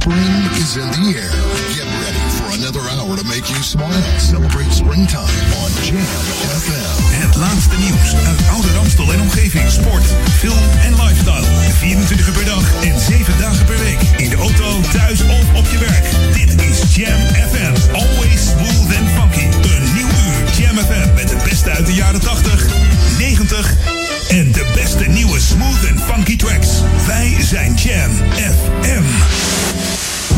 Spring is in the air. Get ready for another hour to make you smile. Celebrate springtime on Jam FM. Het laatste nieuws uit Oude Ramstel en omgeving. Sport, film en lifestyle. 24 uur per dag en 7 dagen per week. In de auto, thuis of op je werk. Dit is Jam FM. Always smooth and funky. Een nieuw uur Jam FM met de beste uit de jaren 80, 90 en de beste nieuwe smooth and funky tracks. Wij zijn Jam FM.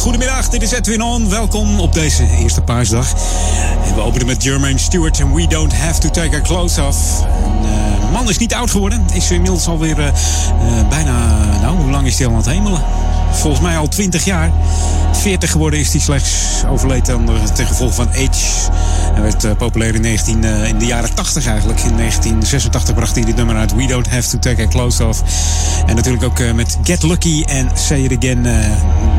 Goedemiddag, dit is Edwin On. Welkom op deze eerste paarsdag. We openen met Jermaine Stewart en We Don't Have To Take Our Clothes Off. De eh, man is niet oud geworden. Is inmiddels alweer uh, bijna... Nou, hoe lang is hij al aan het hemelen? Volgens mij al 20 jaar. 40 geworden is hij slechts. Overleed ten gevolge van AIDS. Hij werd uh, populair in, 19, uh, in de jaren 80 eigenlijk. In 1986 bracht hij dit nummer uit. We Don't Have To Take Our Clothes Off. En natuurlijk ook uh, met Get Lucky en Say It Again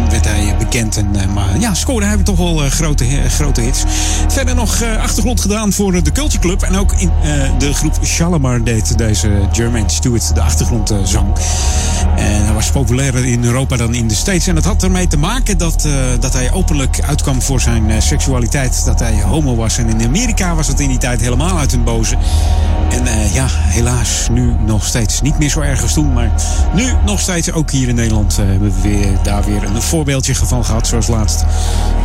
werd hij bekend. En, maar ja, scoorde hij toch wel grote, grote hits. Verder nog achtergrond gedaan voor de Culture Club. En ook in de groep Shalimar deed deze Jermaine Stewart de achtergrondzang. En hij was populairder in Europa dan in de States. En dat had ermee te maken dat, dat hij openlijk uitkwam voor zijn seksualiteit. Dat hij homo was. En in Amerika was het in die tijd helemaal uit hun boze. En uh, ja, helaas nu nog steeds niet meer zo erg als toen. Maar nu nog steeds, ook hier in Nederland, uh, hebben we weer, daar weer een voorbeeldje van gehad. Zoals laatst.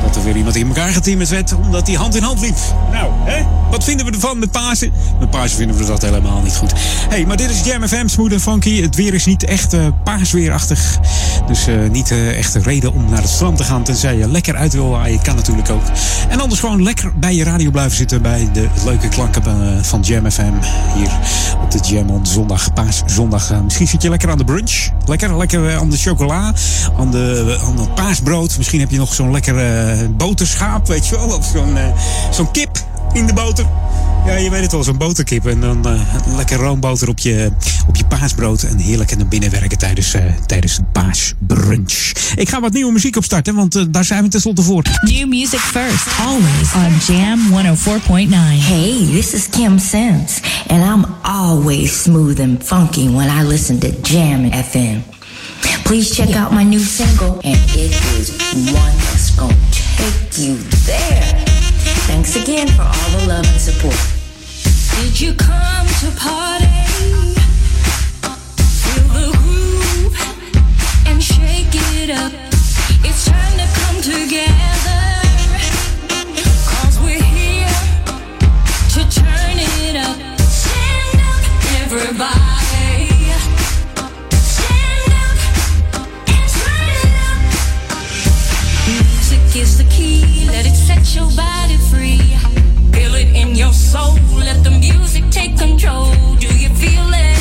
Dat er weer iemand in elkaar getimmerd werd. Omdat hij hand in hand liep. Nou, hè? Wat vinden we ervan met Pasen? Met Pasen vinden we dat helemaal niet goed. hey, maar dit is Jam FM, smooth en funky. Het weer is niet echt uh, paasweerachtig. Dus niet echt een reden om naar het strand te gaan. Tenzij je lekker uit wil waaien. Kan natuurlijk ook. En anders gewoon lekker bij je radio blijven zitten bij de leuke klanken van Jam FM. Hier op de Jam on zondag, paaszondag. Misschien zit je lekker aan de brunch. Lekker, lekker aan de chocola. Aan, de, aan het paasbrood. Misschien heb je nog zo'n lekker uh, boterschaap, weet je wel. Of zo'n zo'n kip in de boter. Ja, je weet het wel, zo'n boterkip. En dan uh, lekker roomboter op je, op je paasbrood. En heerlijk naar binnen werken tijdens, uh, tijdens een paasbrunch. Ik ga wat nieuwe muziek opstarten, want uh, daar zijn we tenslotte voor. New music first, always on Jam 104.9. Hey, this is Kim Sims. And I'm always smooth and funky when I listen to Jam FM. Please check out my new single, and it is one that's gonna take you there. Thanks again for all the love and support. Did you come to party? Feel the groove and shake it up. It's time to come together. Cause we're here to turn it up. Stand up, everybody. Is the key, let it set your body free. Feel it in your soul. Let the music take control. Do you feel it?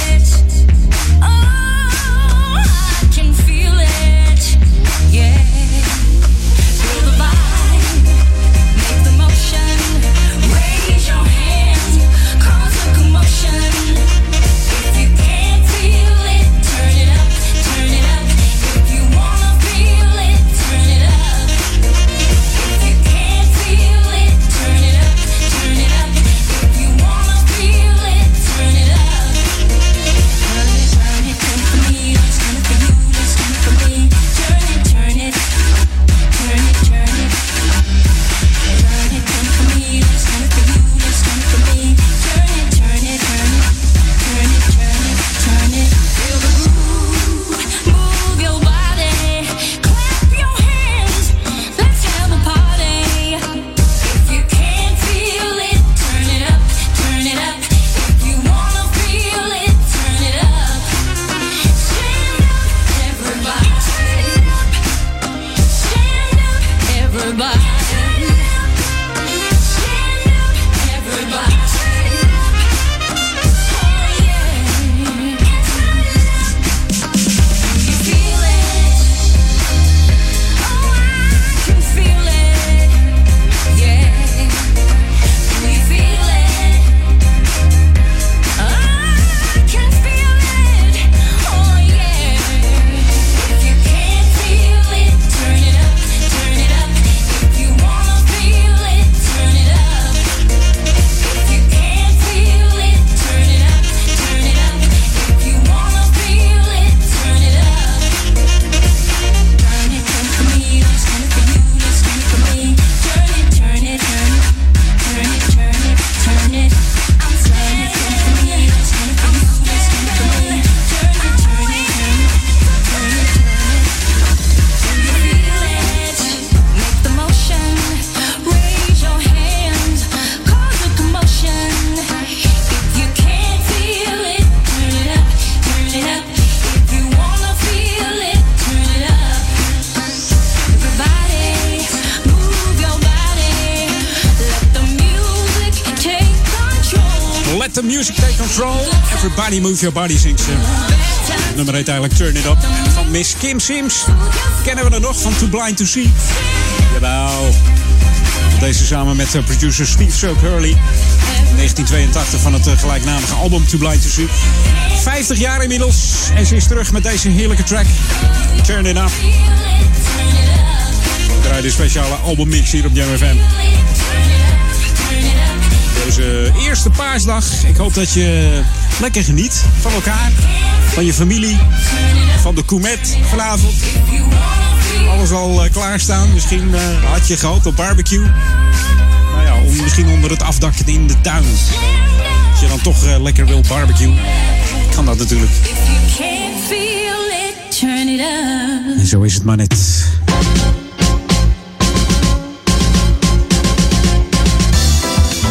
Move your body, zingt nummer heet eigenlijk Turn It Up. Van Miss Kim Sims kennen we er nog van Too Blind to See. Jawel. Deze samen met eh, producer Steve Soak Hurley. 1982 van het eh, gelijknamige album Too Blind to See. 50 jaar inmiddels. En ze is terug met deze heerlijke track. Turn It Up. We draaien een speciale albummix hier op Jam FM. Deze eerste paasdag. Ik hoop dat je lekker geniet van elkaar. Van je familie. Van de Koumet vanavond. Alles al eh, klaarstaan. Misschien eh, had je gehoopt op barbecue. Nou ja, om, misschien onder het afdakken in de tuin. Als je dan toch eh, lekker wil barbecue. Kan dat natuurlijk. En zo is het maar net.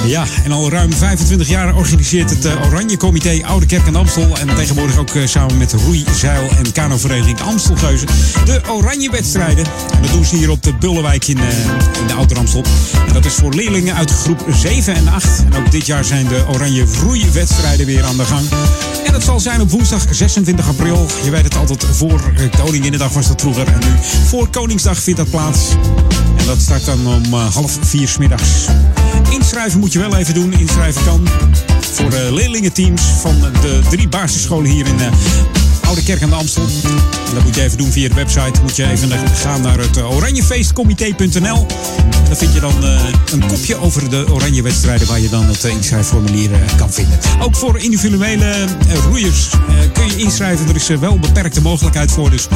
Ja, en al ruim 25 jaar organiseert het eh, Oranje Comité Oude Kerk en Amstel. En tegenwoordig ook eh, samen met Roei, Zeil en Kanovereniging Amstelgeuzen. De Oranje wedstrijden. En dat doen ze hier op de Bullenwijk in, eh, in de Oude Amstel. En dat is voor leerlingen uit groep 7 en 8. En ook dit jaar zijn de Oranje Vroeiwedstrijden weer aan de gang. En dat zal zijn op woensdag 26 april. Je weet het altijd voor Koninginnedag was dat vroeger. En nu voor Koningsdag vindt dat plaats. En dat start dan om half vier 's middags. Inschrijven moet je wel even doen. Inschrijven kan voor de leerlingenteams van de drie basisscholen hier in eh, Oude Kerk aan de Amstel. En dat moet je even doen via de website. Moet je even gaan naar het eh, oranjefeestcomité.nl. Dan vind je dan eh, een kopje over de oranje wedstrijden waar je dan het eh, inschrijfformulier kan vinden. Ook voor individuele roeiers kun je inschrijven. Er is wel beperkte mogelijkheid voor. Dus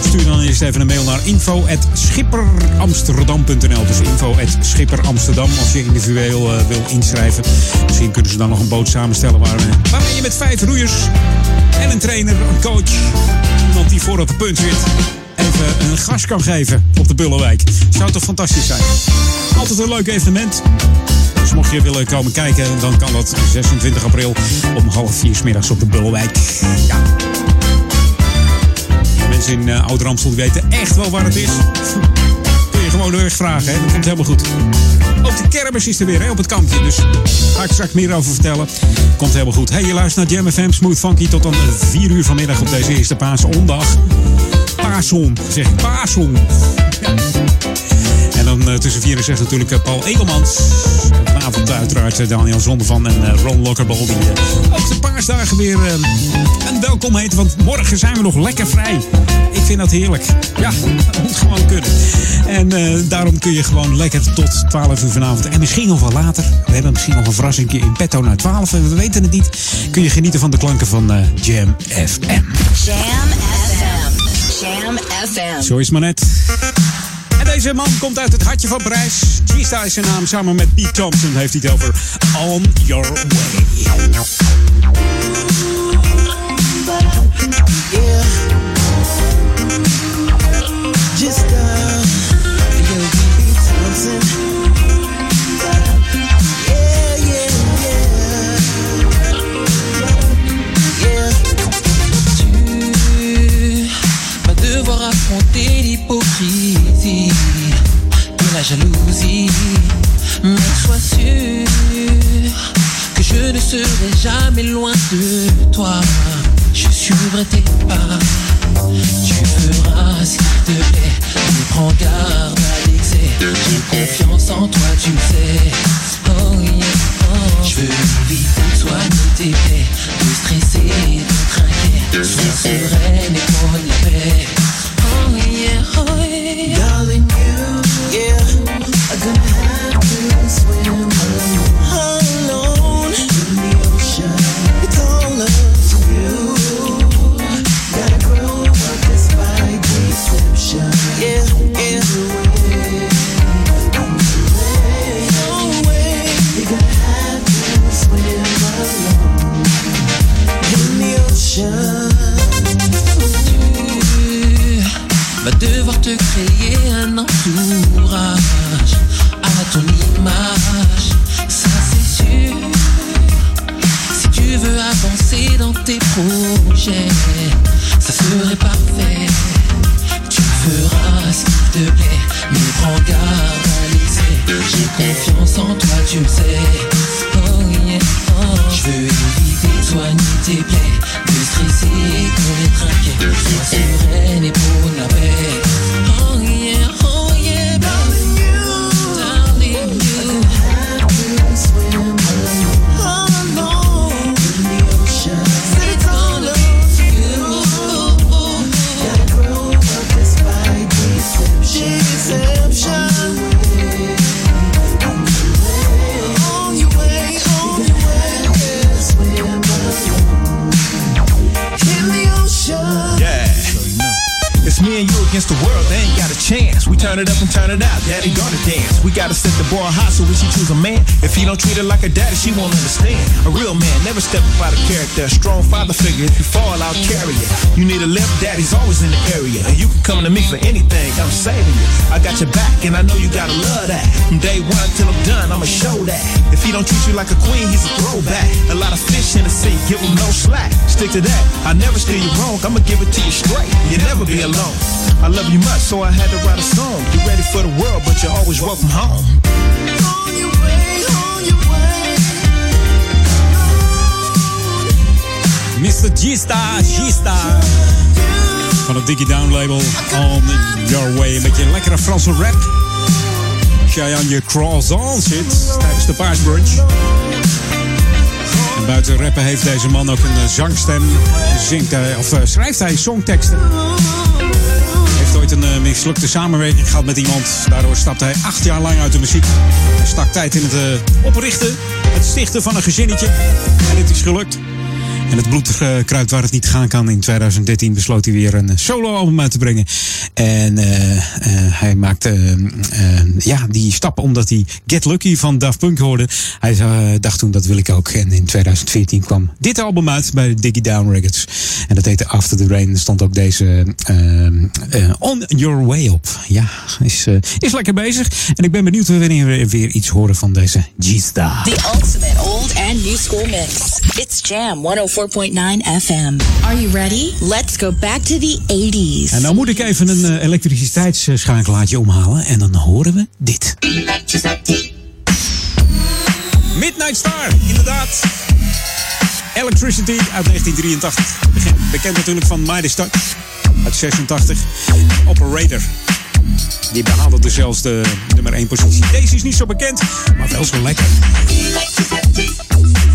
stuur dan eerst even een mail naar info.schipperamsterdam.nl. Dus info.schipperamsterdam als je individueel wil inschrijven. Misschien kunnen ze dan nog een boot samenstellen waar, waarmee je met vijf roeiers en een trainer, een coach, iemand die voor op de punt zit, even een gas kan geven op de Bullenwijk. Zou toch fantastisch zijn? Altijd een leuk evenement. Dus mocht je willen komen kijken, dan kan dat 26 april om half vier middags op de Bullenwijk. Ja. Mensen in Oud-Ramstel die weten echt wel waar het is. Kun je gewoon de weg vragen, dat komt helemaal goed. Ook de kermis is er weer hè, op het kampje, dus ga ik straks meer over vertellen. Komt helemaal goed. Hey, je luistert naar Jam FM Smooth Funky tot dan 4 uur vanmiddag op deze eerste paasondag. Paason, zeg ik, paason. Dan eh, tussen 4 en 6 natuurlijk eh, Paul Edelmans. Vanavond uiteraard eh, Daniel Zondervan en Ron Lokkerbol. Die ook de paasdagen weer een welkom heten. Want morgen zijn we nog lekker vrij. Ik vind dat heerlijk. Ja, dat moet gewoon kunnen. En daarom kun je gewoon lekker tot 12 uur vanavond. En misschien nog wel later. We hebben misschien nog een verrassing in petto naar 12. En we weten het niet. Kun je genieten van de klanken van Jam FM. Jam FM. Jam FM. Zo is maar net. Deze man komt uit het hartje van Parijs. G-Star is zijn naam. Samen met Pete Thompson heeft hij het over On Your Way. Mais sois sûr que je ne serai jamais loin de toi. Je suivrai tes pas. Tu feras s'il te plaît. Mais prends garde à l'excès. J'ai confiance en toi, tu le sais. Oh yeah, oh. Je veux éviter de soigner tes plaies, de stresser, de trinquer. Sois sereine to that, I never steer you wrong, I'ma give it to you straight. You never be alone. I love you much, so I had to write a song. You ready for the world, but you're always welcome home. Mr. G-Star, G-Star. Van het Diggy Down label On Your Way. Een beetje een lekkere Franse rap. Als jij aan je croissant zit tijdens de paasbrunch. En buiten rappen heeft deze man ook een eh, zangstem. Zingt hij, of eh, schrijft hij songteksten. Heeft ooit een eh, mislukte samenwerking gehad met iemand. Daardoor stapte hij acht jaar lang uit de muziek. Hij stak tijd in het oprichten, het stichten van een gezinnetje. En het is gelukt. En het bloed eh, kruipt waar het niet gaan kan. In 2013 besloot hij weer een soloalbum uit te brengen. En eh, eh, hij maakte eh, eh, ja, die stap omdat hij Get Lucky van Daft Punk hoorde. Hij eh, dacht toen, dat wil ik ook. En in 2014 kwam dit album uit bij Diggy Down Records. En dat heette After the Rain. Stond ook deze eh, eh, On Your Way op. Ja, is, eh, is lekker bezig. En ik ben benieuwd wanneer we weer iets horen van deze G-Star. The ultimate old and new school mix. It's Jam 104.9 FM. Are you ready? Let's go back to the 80s. En nou moet ik even een elektriciteitsschakelaartje omhalen. En dan horen we dit. Midnight Star, inderdaad. Electricity uit 1983. Begin- Bekend natuurlijk van Mighty Touch uit 86. Operator. Die behaalde dus zelfs de nummer 1 positie. Deze is niet zo bekend, maar wel zo lekker. You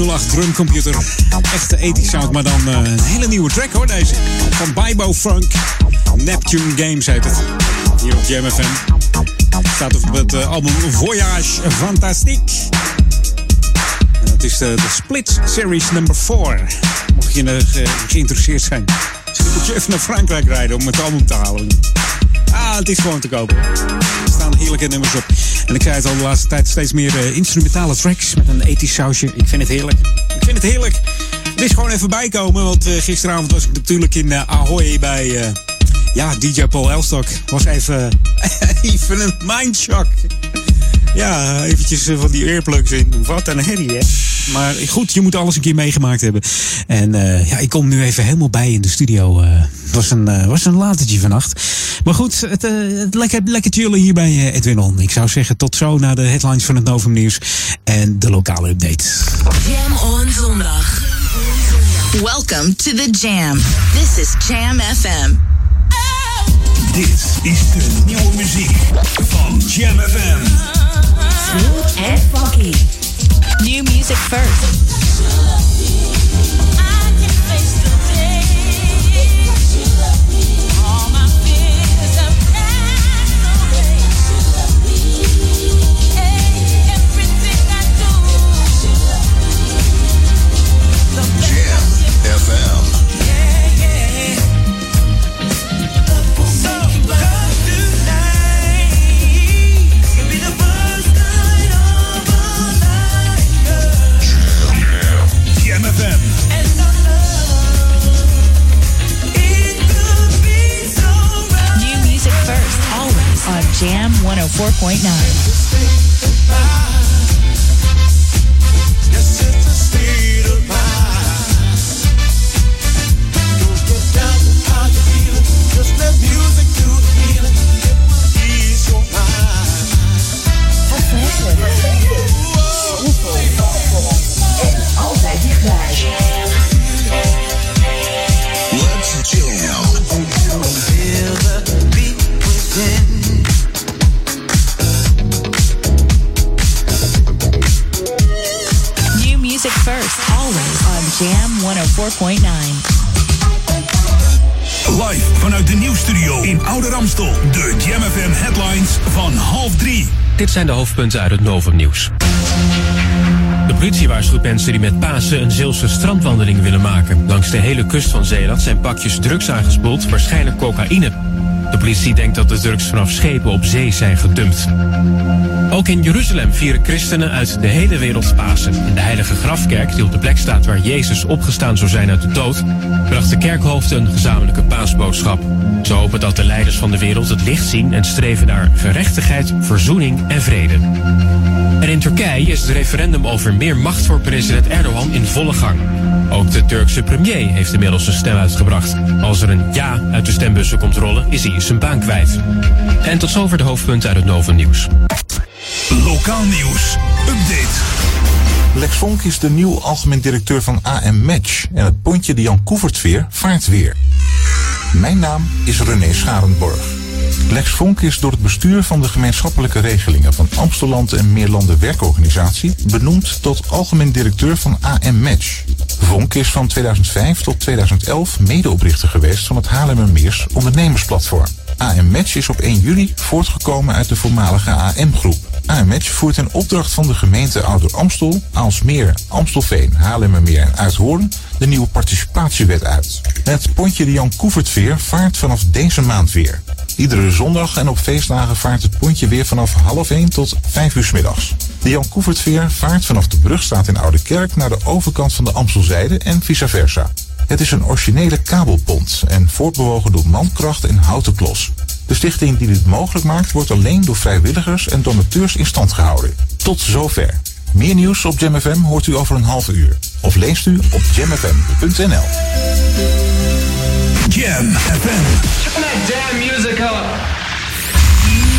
TR-808 drumcomputer. Echte ethisch sound, maar dan eh, een hele nieuwe track hoor deze. Van Bibo Funk. Neptune Games heet het. Hier op Jam FM. Staat op het eh, album Voyage Fantastique. En dat is de, de Split Series number 4. Mocht je eh, ge- geïnteresseerd zijn. Moet je even naar Frankrijk rijden om het album te halen. Ah, het is gewoon te kopen. Er staan heerlijke nummers op. En ik zei het al de laatste tijd steeds meer eh, instrumentale tracks met een ethisch sausje. Ik vind het heerlijk. Ik vind het heerlijk. Het is gewoon even bijkomen, want eh, gisteravond was ik natuurlijk in eh, Ahoy bij ja, DJ Paul Elstok. Was even, even een mindshock. Ja, eventjes van die earplugs in. Wat een herrie, hè? Maar goed, je moet alles een keer meegemaakt hebben. En ja, ik kom nu even helemaal bij in de studio. Het was een, eh, was een latertje vannacht. Maar goed, het, eh, het lekker, lekker chillen hier bij eh, Edwin On. Ik zou zeggen, tot zo naar de headlines van het Novum Nieuws. En de lokale update. Jam on zondag. Welcome to the Jam. This is Jam FM. Dit is de nieuwe muziek van Jam FM. Smooth and funky. New music first. 104.9. Live vanuit de nieuwsstudio in Oude Ramstel. De Jam FM headlines van half drie. Dit zijn de hoofdpunten uit het Novum Nieuws. De politie waarschuwt mensen die met Pasen een Zeelse strandwandeling willen maken. Langs de hele kust van Zeeland zijn pakjes drugs aangespoeld, waarschijnlijk cocaïne. De politie denkt dat de drugs vanaf schepen op zee zijn gedumpt. Ook in Jeruzalem vieren christenen uit de hele wereld Pasen. In de heilige grafkerk, die op de plek staat waar Jezus opgestaan zou zijn uit de dood, bracht de kerkhoofden een gezamenlijke paasboodschap. Ze hopen dat de leiders van de wereld het licht zien en streven naar gerechtigheid, verzoening en vrede. En in Turkije is het referendum over meer macht voor president Erdogan in volle gang. Ook de Turkse premier heeft inmiddels zijn stem uitgebracht. Als er een ja uit de stembussen komt rollen, is hij zijn baan kwijt. En tot zover de hoofdpunten uit het Novum Nieuws. Lokaal nieuws. Update. Lex Vonk is de nieuw algemeen directeur van AM Match. En het pontje de Jan Koevertveer vaart weer. Mijn naam is René Scharenborg. Lex Vonk is door het bestuur van de gemeenschappelijke regelingen van Amsteland en Meerlanden Werkorganisatie benoemd tot algemeen directeur van AM Match. Vonk is van 2005 tot 2011 medeoprichter geweest van het Haarlemmermeers ondernemersplatform. AM Match is op 1 juli voortgekomen uit de voormalige AM-groep. AM Match voert in opdracht van de gemeente Ouder Amstel, Aalsmeer, Amstelveen, Haarlemmermeer en Uithoorn de nieuwe participatiewet uit. Het pontje de Jan Koevertveer vaart vanaf deze maand weer. Iedere zondag en op feestdagen vaart het pontje weer vanaf half 1 tot 5 uur 's middags. De Jan Koevertveer vaart vanaf de brugstraat in Oude Kerk naar de overkant van de Amstelzijde en vice versa. Het is een originele kabelpont en voortbewogen door mankracht en houten klos. De stichting die dit mogelijk maakt wordt alleen door vrijwilligers en donateurs in stand gehouden. Tot zover. Meer nieuws op JamFM hoort u over een half uur. Of leest u op jamfm.nl. Jam FM. Damn music up.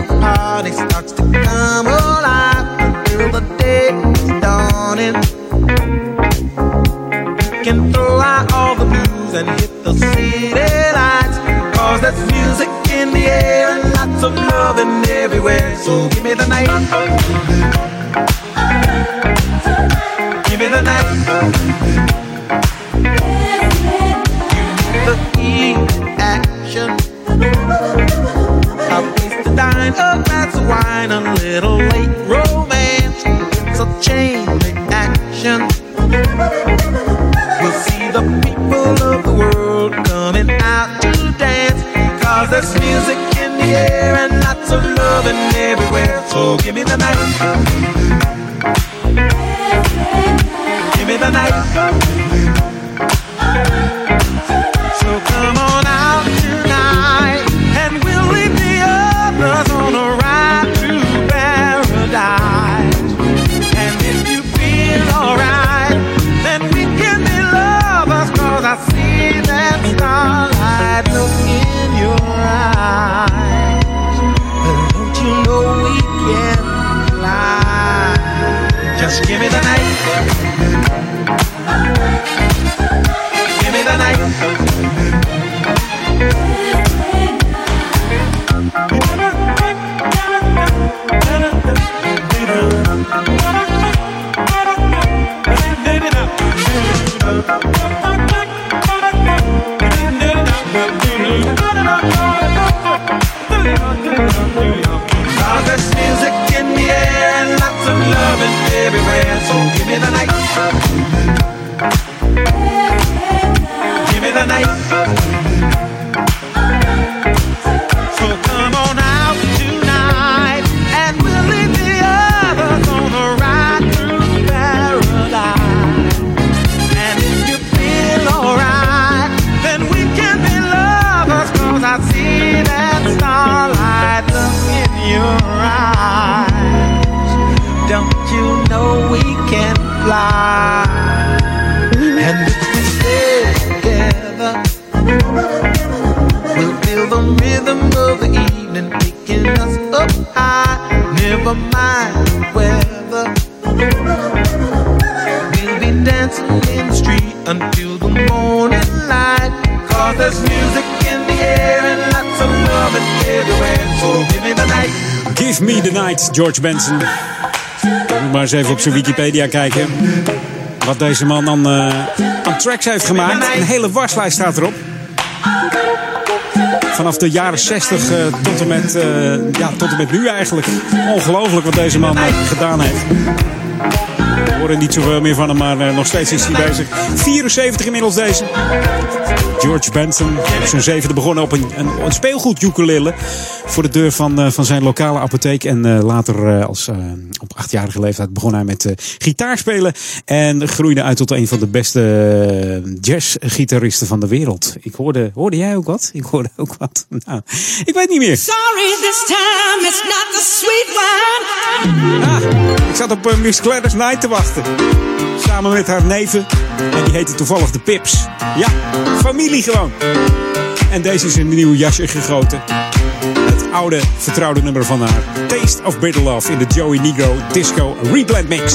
the party starts to come alive until the day is dawning. Can throw out all the blues and hit the city lights. Cause there's music in the air and lots of loving everywhere. So give me the night. Give me the night. the heat dine, a glass of wine, a little late romance. It's a chain reaction. We'll see the people of the world coming out to dance. Cause there's music in the air and lots of loving everywhere. So give me the night. Give me the night. George Benson. Moet maar eens even op zijn Wikipedia kijken. Wat deze man dan eh, aan tracks heeft gemaakt. Een hele waslijst staat erop. Vanaf de jaren 60 eh, tot, en met, eh, ja, tot en met nu eigenlijk. Ongelooflijk wat deze man gedaan heeft. We horen niet zoveel meer van hem, maar nog steeds is hij bezig. 74 inmiddels deze. George Benson zijn zevende begonnen op een, een, een speelgoed ukulele. Voor de deur van, eh, van zijn lokale apotheek. En eh, later eh, als, op achtjarige leeftijd begon hij met gitaarspelen. En groeide uit tot een van de beste jazzgitaristen van de wereld. Ik hoorde, hoorde jij ook wat? Ik hoorde ook wat. Nou, ik weet niet meer. Sorry, this time it's not the sweet wine. Ah, ik zat op Miss Gladys Knight te wachten. Samen met haar neven. En die heette toevallig de Pips. Ja, familie gewoon. En deze is in een nieuw jasje gegoten. Oude, vertrouwde nummer van haar. Taste of Bitter Love in de Joey Negro Disco Reblend Mix.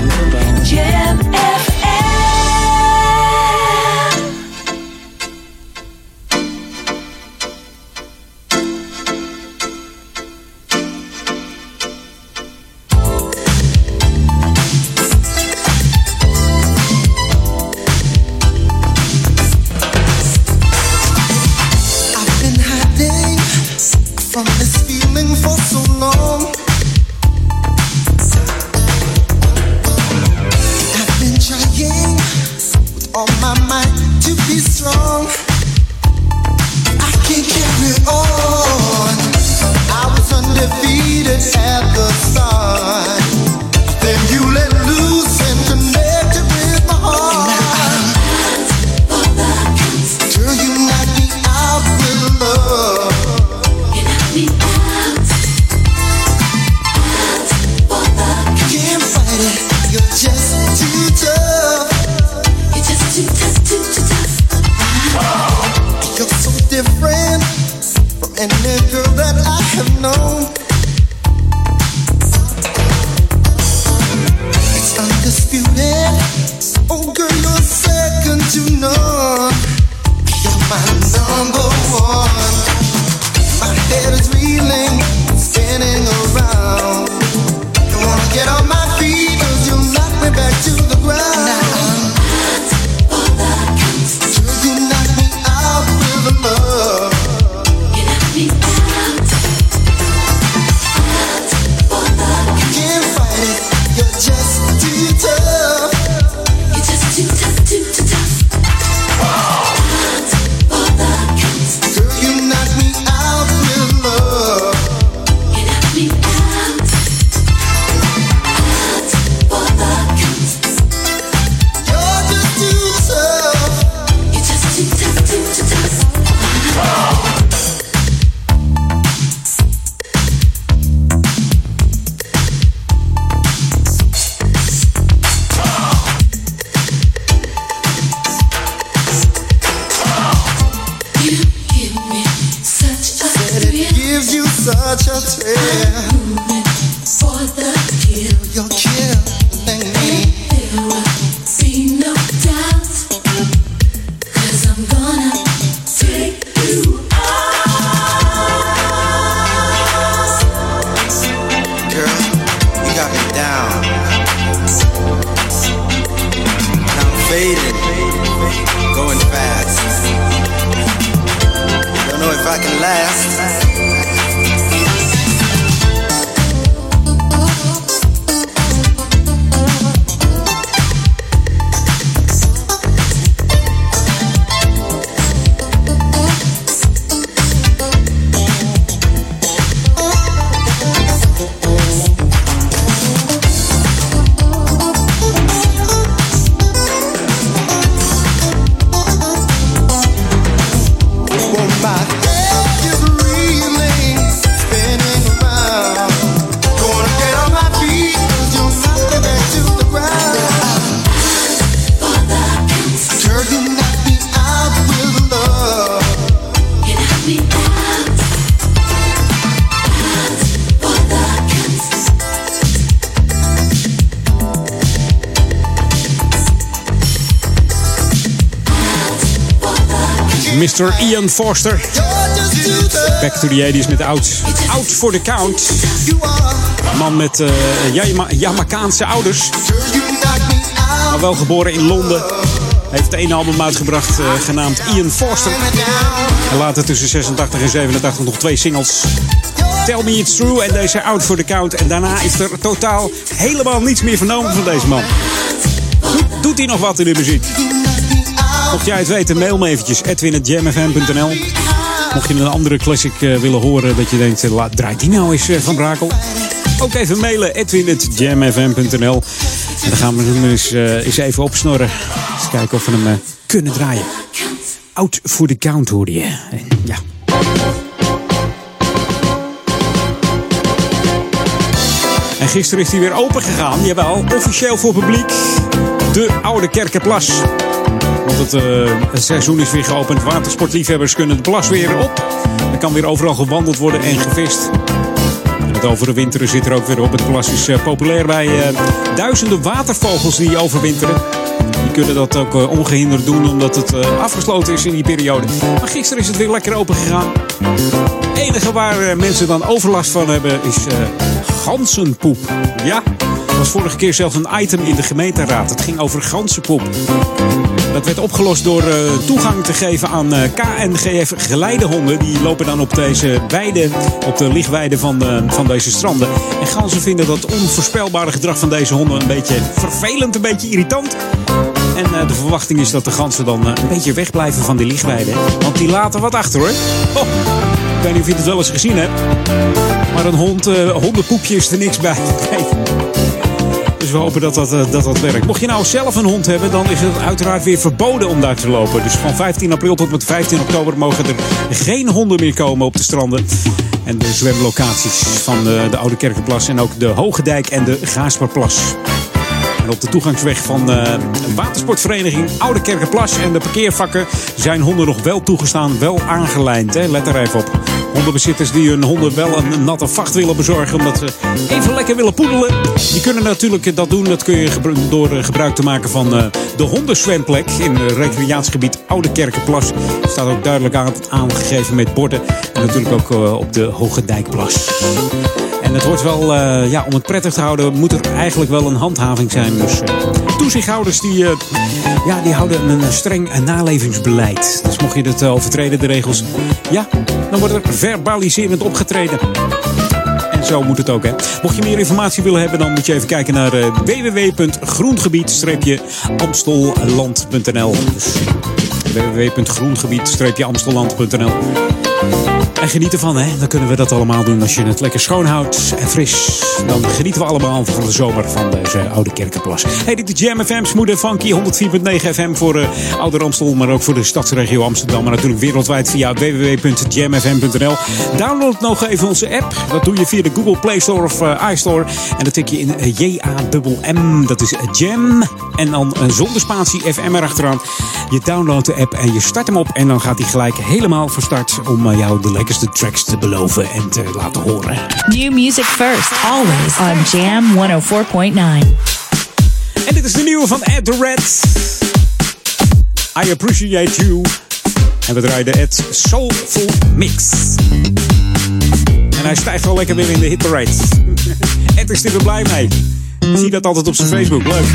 the bone. Mr. Ian Forster. Back to the 80s met Out, out for the Count. Man met Jama- Jamaicaanse ouders. Maar wel geboren in Londen. Heeft één album uitgebracht eh, genaamd Ian Forster. En later tussen 86 en 87 nog twee singles. Tell Me It's True en deze Out for the Count. En daarna is er totaal helemaal niets meer vernomen van deze man. Doet hij nog wat in de muziek? Mocht jij het weten, mail me eventjes. edwin.jamfm.nl Mocht je een andere classic eh, willen horen dat je denkt, eh, laat, draait die nou eens eh, van Brakel. Ook even mailen, edwin.jamfm.nl En dan gaan we hem eens, eens even opsnorren. Eens kijken of we hem kunnen draaien. Out for the count hoorde je. Ja. En gisteren is hij weer open gegaan. Jawel, officieel voor publiek. De Oude Kerkenplas. Want het, eh, het seizoen is weer geopend. Watersportliefhebbers kunnen het plas weer op. Er kan weer overal gewandeld worden en gevist. En het overwinteren zit er ook weer op. Het plas is eh, populair bij eh, duizenden watervogels die overwinteren. Die kunnen dat ook eh, ongehinderd doen omdat het afgesloten is in die periode. Maar gisteren is het weer lekker open gegaan. Het enige waar mensen dan overlast van hebben is ganzenpoep. Ja, was vorige keer zelfs een item in de gemeenteraad. Het ging over ganzenpoep. Dat werd opgelost door eh, toegang te geven aan eh, KNGF geleidehonden. Die lopen dan op deze weide, op de lichtweide van, eh, van deze stranden. En ganzen vinden dat onvoorspelbare gedrag van deze honden een beetje vervelend, een beetje irritant. En de verwachting is dat de ganzen dan een beetje wegblijven van die lichtweide. Want die laten wat achter hoor. Oh, ik weet niet of je het wel eens gezien hebt. Maar een hond, hondenpoepje is er niks bij. Dus we hopen dat dat, eh, dat dat werkt. Mocht je nou zelf een hond hebben, dan is het uiteraard weer verboden om daar te lopen. Dus van 15 april tot met 15 oktober mogen er geen honden meer komen op de stranden. En de zwemlocaties van de, de Oude Kerkenplas en ook de Hoge Dijk en de Gaasperplas. En op de toegangsweg van eh, een watersportvereniging Oude Kerkenplas en de parkeervakken zijn honden nog wel toegestaan, wel aangelijnd. Hè? Let er even op. Hondenbezitters die hun honden wel een natte vacht willen bezorgen omdat ze even lekker willen poedelen. Die kunnen natuurlijk dat doen. Dat kun je door eh, gebruik te maken van eh, de hondenzwemplek in het recreatiegebied Oude Kerkenplas. Staat ook duidelijk aan, aangegeven met borden. En natuurlijk ook eh, op de Hoge Dijkplas. En het wordt wel, eh, ja, om het prettig te houden, moet er eigenlijk wel een handhaving zijn. Dus eh, toezichthouders die, eh, ja, die houden een streng nalevingsbeleid. Dus mocht je het overtreden, de regels, ja, dan wordt er verbaliserend opgetreden. En zo moet het ook, hè. Mocht je meer informatie willen hebben, dan moet je even kijken naar www.groengebied-amstelland.nl. Dus www.groengebied-amstelland.nl. En geniet ervan, hè. Dan kunnen we dat allemaal doen als je het lekker schoonhoudt en fris. Dan genieten we allemaal van de zomer van deze oude kerkenplas. Hey, dit is Jam FM, Smooth en Funky, 104.9 FM voor uh, Ouder Amstel, maar ook voor de stadsregio Amsterdam. Maar natuurlijk wereldwijd via www.jamfm.nl. Download nog even onze app. Dat doe je via de Google Play Store of uh, iStore. En dan tik je in uh, J-A-M-M. Dat is Jam. En dan zonder spatie FM erachteraan. Je downloadt de app en je start hem op. En dan gaat hij gelijk helemaal van start om jou de lekkerste tracks te beloven en te laten horen. New music first, always on Jam 104.9. En dit is de nieuwe van Ed the Red. I appreciate you. En we draaien de Ed Soulful Mix. En hij stijgt wel lekker weer in de hitparade. Ed is er blij mee. Ik zie dat altijd op zijn Facebook. Leuk.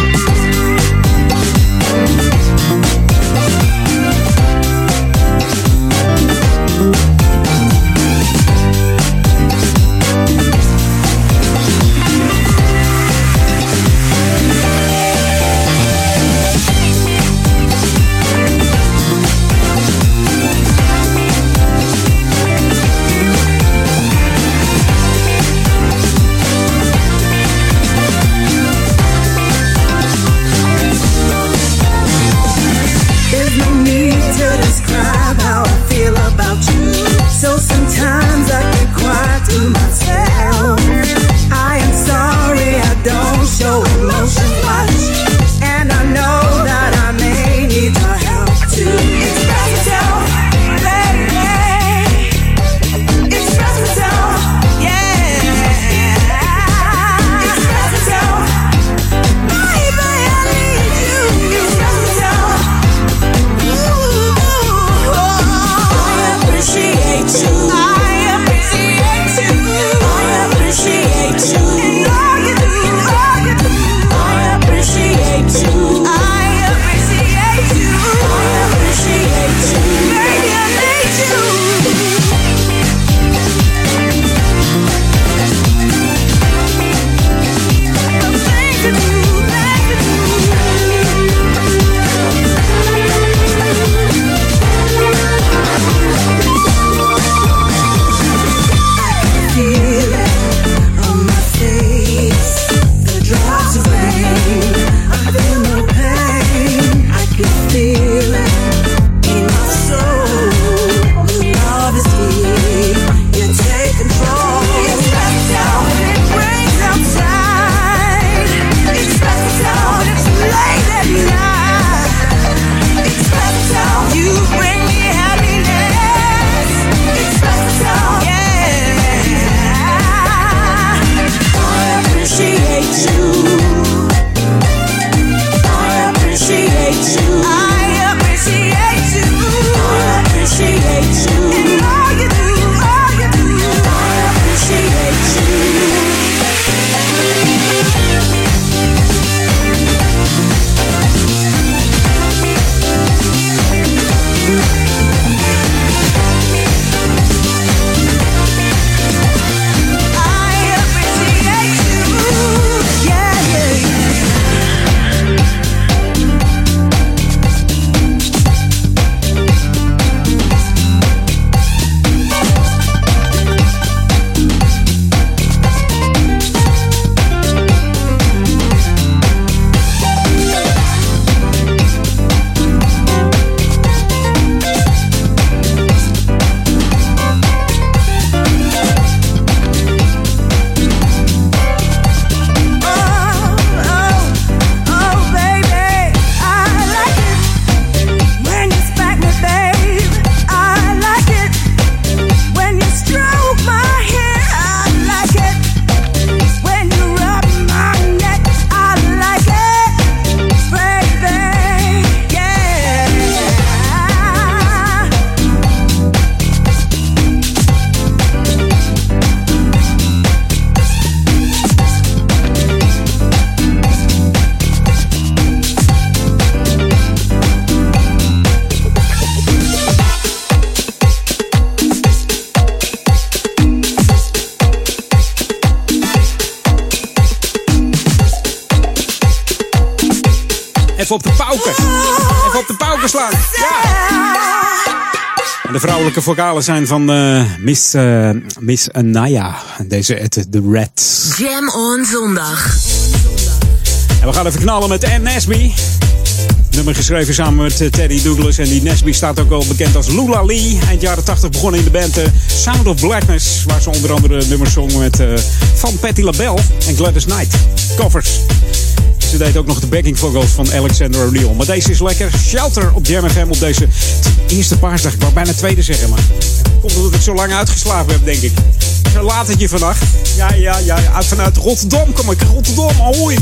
Vocalen zijn van eh, Miss, eh, Miss Anaya. Deze het de Red. Jam on zondag. En we gaan even knallen met Ann Nesby. Nummer geschreven samen met eh, Teddy Douglas. En die Nesby staat ook wel bekend als Lula Lee. Eind jaren 80 begonnen in de band eh, Sound of Blackness. Waar ze onder andere nummers zong met, van Patti LaBelle en Gladys Knight. Covers. Ze deed ook nog de backing vocals van Alexander O'Neill. Maar deze is lekker. Shelter op Jam FM op deze eerste paarsdag. Ik wou bijna tweede zeggen, maar... Komt omdat ik zo lang uitgeslapen heb, denk ik. Zo laat het je vannacht. Ja, ja, ja. Uit, vanuit Rotterdam kom ik. Rotterdam, hoi.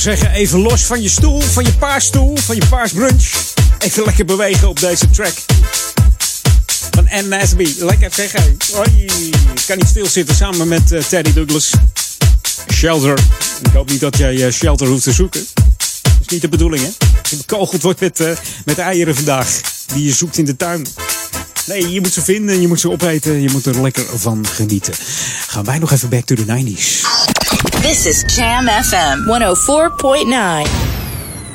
Zeggen, even los van je stoel, van je paasstoel, van je paasbrunch. Even lekker bewegen op deze track. Van Nasby. Lekker zeggen. Hoi. Ik kan niet stilzitten samen met eh, Teddy Douglas. Shelter. Ik hoop niet dat jij eh, shelter hoeft te zoeken. Dat is niet de bedoeling, hè? Je bekogeld wordt met, eh, met eieren vandaag. Die je zoekt in de tuin. Nee, je moet ze vinden, je moet ze opeten, je moet er lekker van genieten. Gaan wij nog even back to the 90s. This is Jam FM 104.9.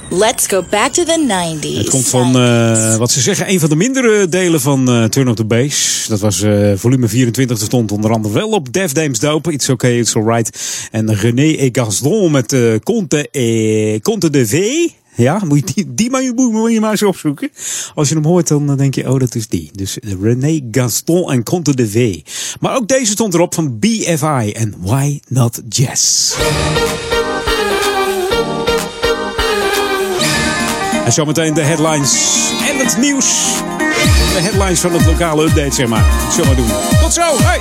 Let's go back to the 90s. Het komt van, eh, wat ze zeggen, een van de mindere delen van eh, Turn Up The Bass. Dat was eh, volume 24, dat stond onder andere wel op Def Dames Dope. It's Okay, It's Alright. En René et Gaston met Conte, et, Conte de V. Ja, moet je die, die maar, moet, je maar eens opzoeken. Als je hem hoort, dan denk je, oh, dat is die. Dus René Gaston en Conte de V. Maar ook deze stond erop van BFI en Why Not Jazz. En zometeen de headlines en het nieuws. De headlines van het lokale update, zeg maar. Zal maar doen. Tot zo, hey!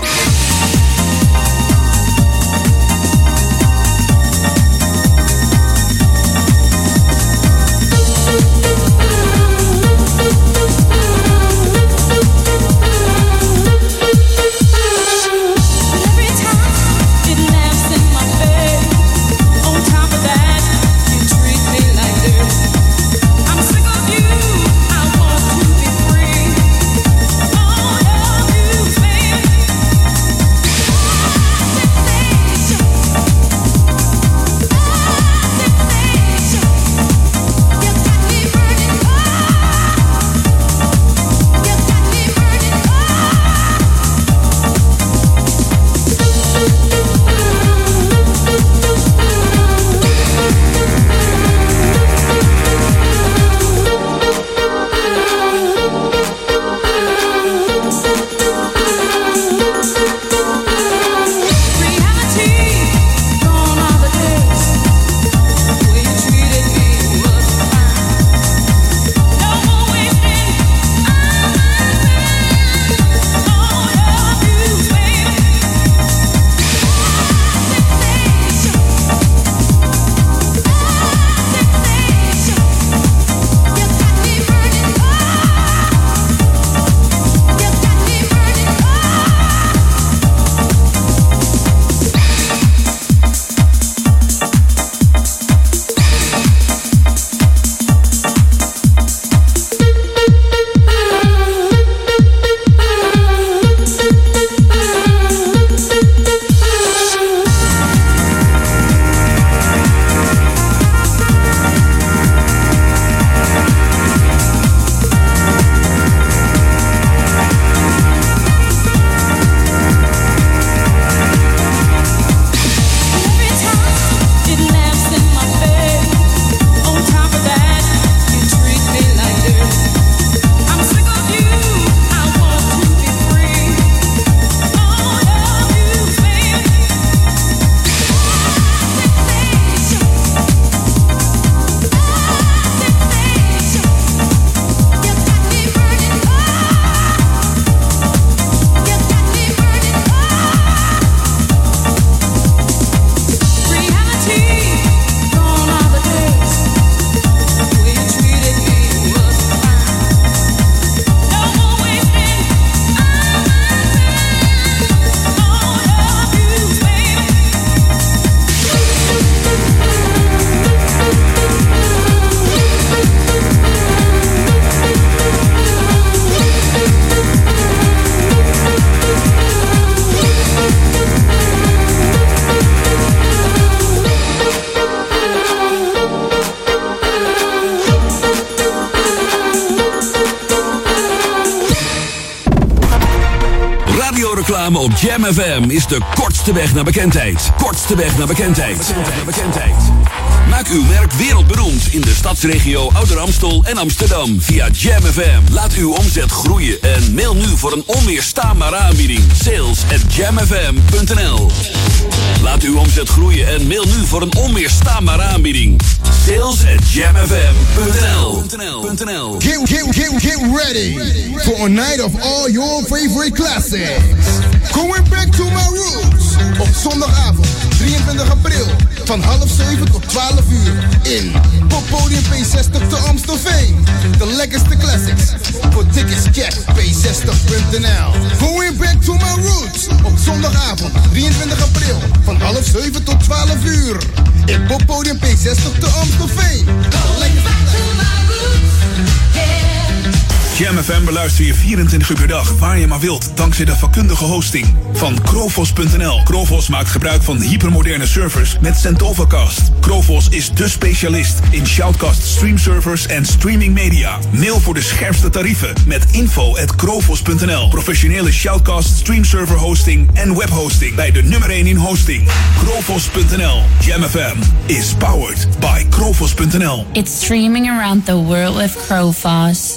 Kortste weg naar bekendheid. Kortste weg naar bekendheid. Maak uw merk wereldberoemd in de stadsregio Ouder Amstel en Amsterdam via Jam FM. Laat uw omzet groeien en mail nu voor een onweerstaanbare aanbieding. Sales at jamfm.nl Laat uw omzet groeien en mail nu voor een onweerstaanbare aanbieding. Sales at jamfm.nl Get, get, get, get ready for a night of all your favorite classics. Going back to my roots. Op zondagavond 23 april Van half 7 tot 12 uur. In Poppodium P60 te Amstelveen. De lekkerste classics. Voor tickets check p60.nl. Going back to my roots. Op zondagavond 23 april. Van half 7 tot 12 uur. In Poppodium P60 te Amstelveen. De lekkerste Jam FM beluister je 24 uur per dag, waar je maar wilt, dankzij de vakkundige hosting van Krovos.nl. Krovos maakt gebruik van hypermoderne servers met Centovacast. Krovos is de specialist in shoutcast streamservers en streaming media. Mail voor de scherpste tarieven met info at krovos.nl. Professionele shoutcast streamserver hosting en webhosting bij de nummer 1 in hosting. Krovos.nl. Jam FM is powered by Krovos.nl. It's streaming around the world with Crowfoss.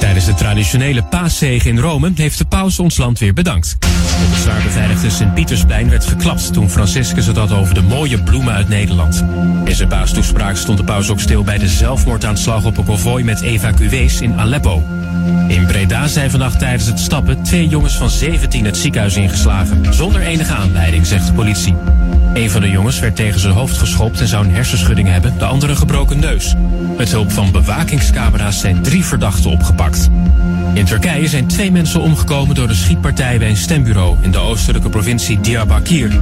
Tijdens de traditionele paaszege in Rome heeft de paus ons land weer bedankt. Op het zwaar beveiligde Sint-Pietersplein werd geklapt toen Franciscus het had over de mooie bloemen uit Nederland. In zijn paastoespraak stond de paus ook stil bij de zelfmoordaanslag op een konvooi met evacuees in Aleppo. In Breda zijn vannacht tijdens het stappen twee jongens van 17 het ziekenhuis ingeslagen, zonder enige aanleiding, zegt de politie. Een van de jongens werd tegen zijn hoofd geschopt en zou een hersenschudding hebben, de andere gebroken neus. Met hulp van bewakingscamera's zijn drie verdachten opgepakt. In Turkije zijn twee mensen omgekomen door de schietpartij bij een stembureau in de oostelijke provincie Diyarbakir.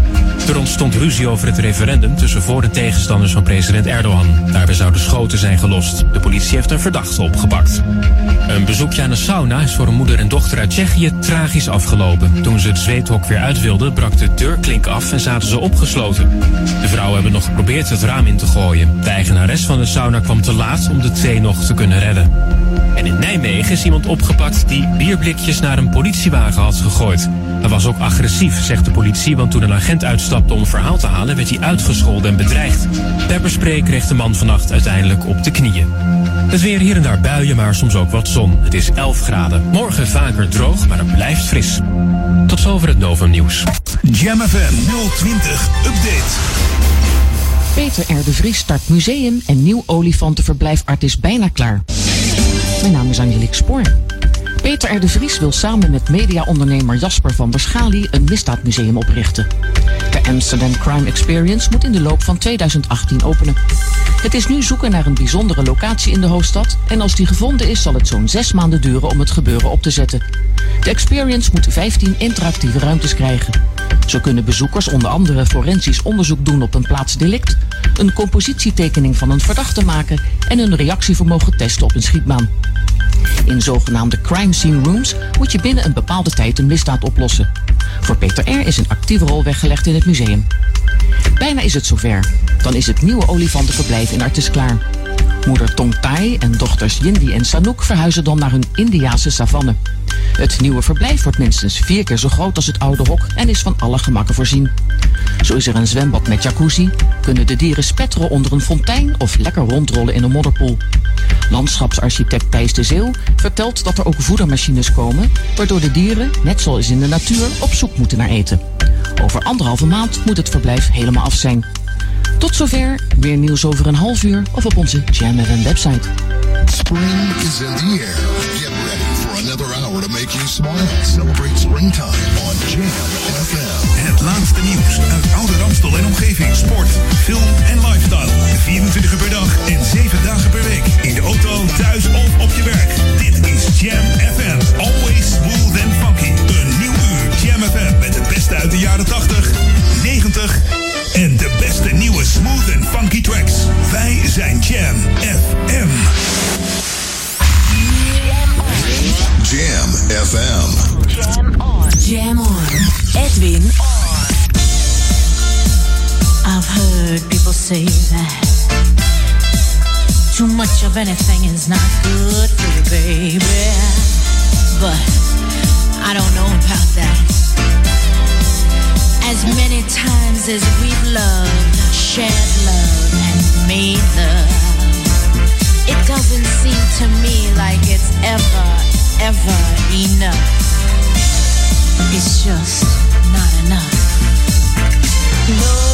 Er ontstond ruzie over het referendum tussen voor- en tegenstanders van president Erdogan. Daarbij zouden schoten zijn gelost. De politie heeft een verdachte opgepakt. Een bezoekje aan de sauna is voor een moeder en dochter uit Tsjechië tragisch afgelopen. Toen ze het zweethok weer uit wilden, brak de deurklink af en zaten ze opgesloten. De vrouwen hebben nog geprobeerd het raam in te gooien. De eigenares van de sauna kwam te laat om de twee nog te kunnen redden. En in Nijmegen is iemand opgepakt die bierblikjes naar een politiewagen had gegooid. Hij was ook agressief, zegt de politie, want toen een agent uitstapte om een verhaal te halen, werd hij uitgescholden en bedreigd. Pepperspray kreeg de man vannacht uiteindelijk op de knieën. Het weer hier en daar buien, maar soms ook wat zon. Het is 11 graden. Morgen vaker droog, maar het blijft fris. Tot zover het Novum Nieuws. Jam FM 020 Update. Peter R. de Vries start museum en nieuw olifantenverblijfart is bijna klaar. Mijn naam is Angelique Spoor. Peter R. de Vries wil samen met mediaondernemer Jasper van der Schali een misdaadmuseum oprichten. De Amsterdam Crime Experience moet in de loop van 2018 openen. Het is nu zoeken naar een bijzondere locatie in de hoofdstad en als die gevonden is zal het zo'n zes maanden duren om het gebeuren op te zetten. De Experience moet 15 interactieve ruimtes krijgen. Zo kunnen bezoekers onder andere forensisch onderzoek doen op een plaatsdelict, een compositietekening van een verdachte maken en een reactievermogen testen op een schietbaan. In zogenaamde crime scene rooms moet je binnen een bepaalde tijd een misdaad oplossen. Voor Peter R. is een actieve rol weggelegd in het museum. Bijna is het zover. Dan is het nieuwe olifantenverblijf in Artis klaar. Moeder Tong Tai en dochters Yindi en Sanook verhuizen dan naar hun Indiase savanne. Het nieuwe verblijf wordt minstens vier keer zo groot als het oude hok en is van alle gemakken voorzien. Zo is er een zwembad met jacuzzi, kunnen de dieren spetteren onder een fontein of lekker rondrollen in een modderpoel. Landschapsarchitect Thijs de Zeeuw vertelt dat er ook voedermachines komen, waardoor de dieren, net zoals in de natuur, op zoek moeten naar eten. Over anderhalve maand moet het verblijf helemaal af zijn. Tot zover, meer nieuws over een half uur of op onze Jam FM website. Spring is in the air. Get ready for another hour to make you smile. Celebrate springtime on Jam FM. Het laatste nieuws uit Oude Ramstel en omgeving. Sport, film en lifestyle. 24 uur per dag en 7 dagen per week. In de auto, thuis of op je werk. Dit is Jam FM. Always smooth and funky. Een nieuw uur Jam FM met het beste uit de jaren 80, 90 en de beste nieuwe smooth and funky tracks. Wij zijn Jam FM. Jam FM. Jam on. Jam on. Edwin on. I've heard people say that too much of anything is not good for you, baby. But I don't know about that. As many times as we've loved, shared love, and made love, it doesn't seem to me like it's ever, ever enough. It's just not enough. Can't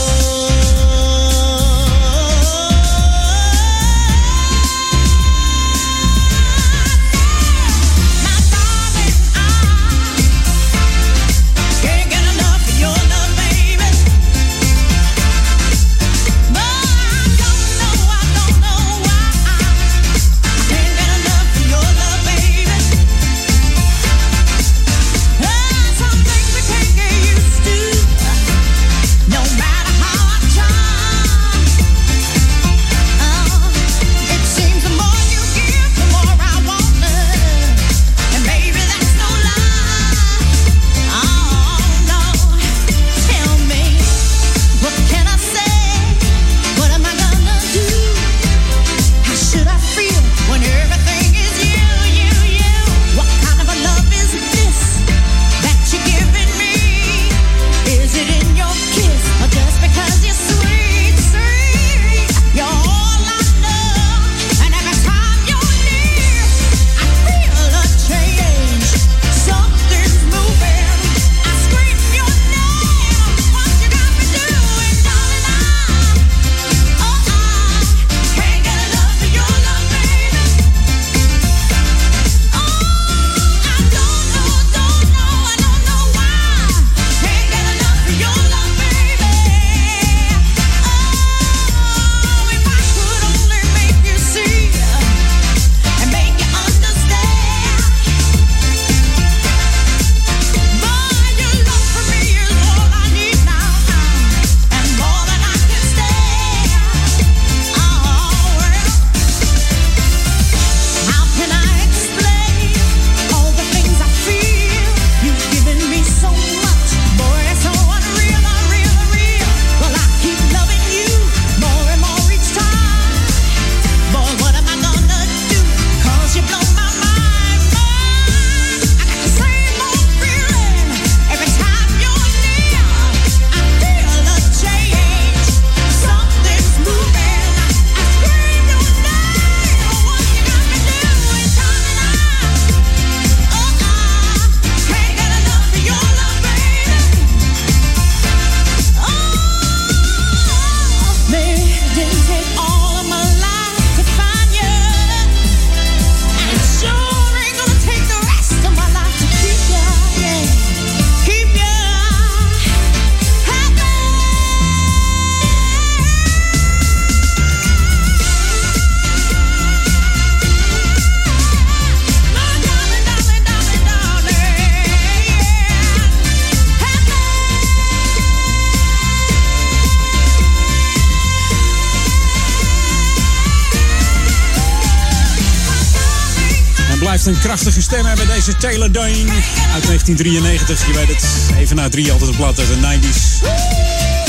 Een krachtige stem hebben deze Taylor Dane uit 1993. Je weet het, even na drie altijd een blad uit de 90s.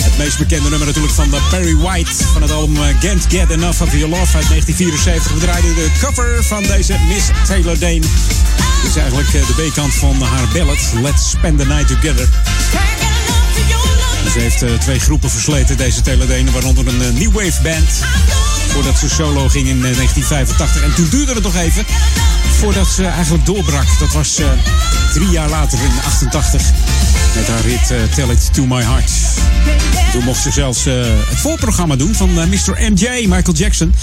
Het meest bekende nummer natuurlijk van de Perry White van het album eh, Can't Get Enough of Your Love uit 1974. We draaiden de cover van deze Miss Taylor Dane. Dit is eigenlijk eh, de B-kant van haar ballad Let's Spend the Night Together. Ze heeft eh, twee groepen versleten, deze Taylor Dane, waaronder een New Wave Band. Voordat ze solo ging in eh, 1985. En toen duurde het nog even voordat ze eigenlijk doorbrak. Dat was eh, drie jaar later in 88 met haar hit eh, Tell It To My Heart. Toen mocht ze zelfs eh, het voorprogramma doen van eh, Mr. MJ, Michael Jackson.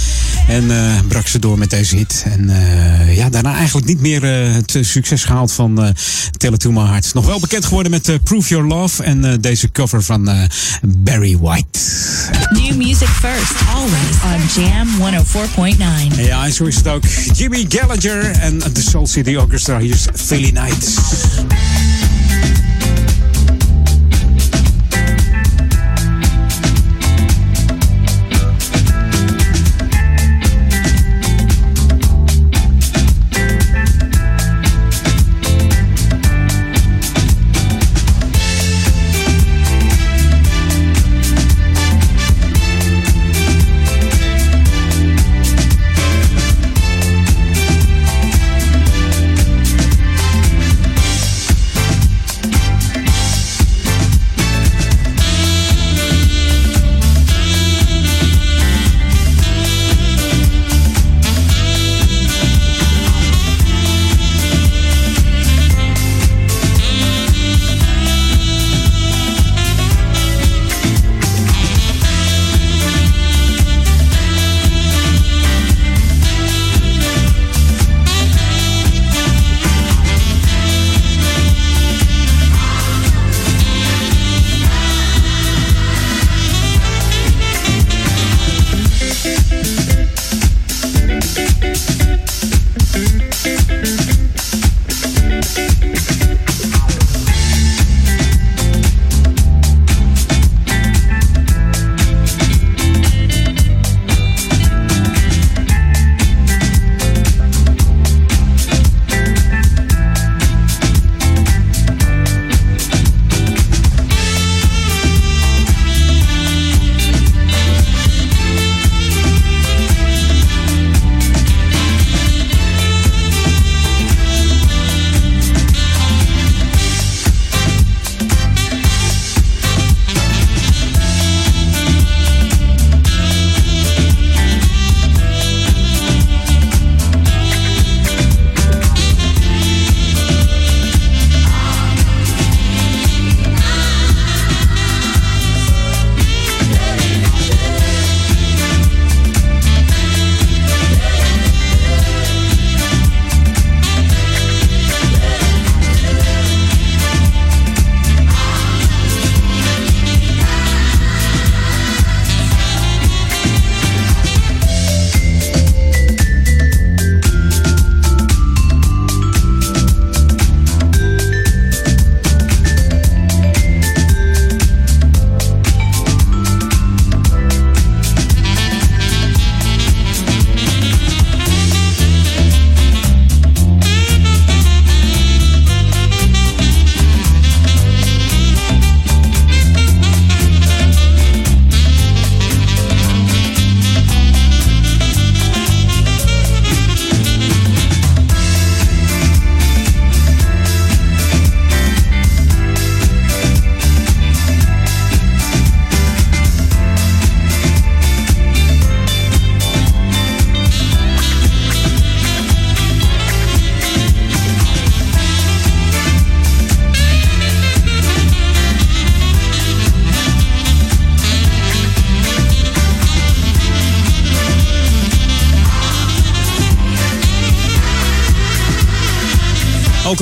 En brak ze door met deze hit. En ja, daarna eigenlijk niet meer het succes gehaald van Tell It To My Heart. Nog wel bekend geworden met Prove Your Love en deze cover van Barry White. New music first, always on Jam 104.9. Ja, en zo is het ook. Jimmy Gallagher en de Soul City Orchestra. Hier is Philly Night.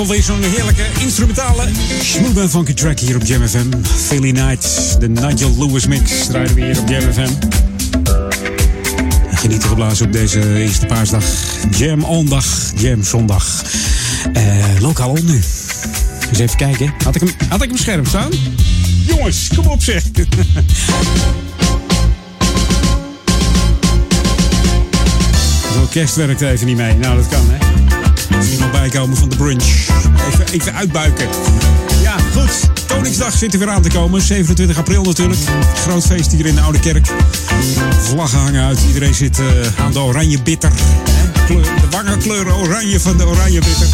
Ook alweer zo'n heerlijke instrumentale smooth en funky track hier op Jam FM. Philly Night, de Nigel Lewis mix, draaien we hier op Jam FM. Genieten geblazen op deze eerste paasdag. Jam ondag, Jam zondag. Eh, lokaal on nu. Eens even kijken. Had ik hem, had ik hem scherp staan? Jongens, kom op zeg. Het orkest werkt even niet mee. Nou, dat kan hè. Nog bijkomen van de brunch. Even, even uitbuiken. Ja, goed. Koningsdag zit er weer aan te komen. 27 april natuurlijk. Groot feest hier in de Oude Kerk. Vlaggen hangen uit. Iedereen zit eh, aan de oranje bitter. De wangenkleuren oranje van de oranje bitter.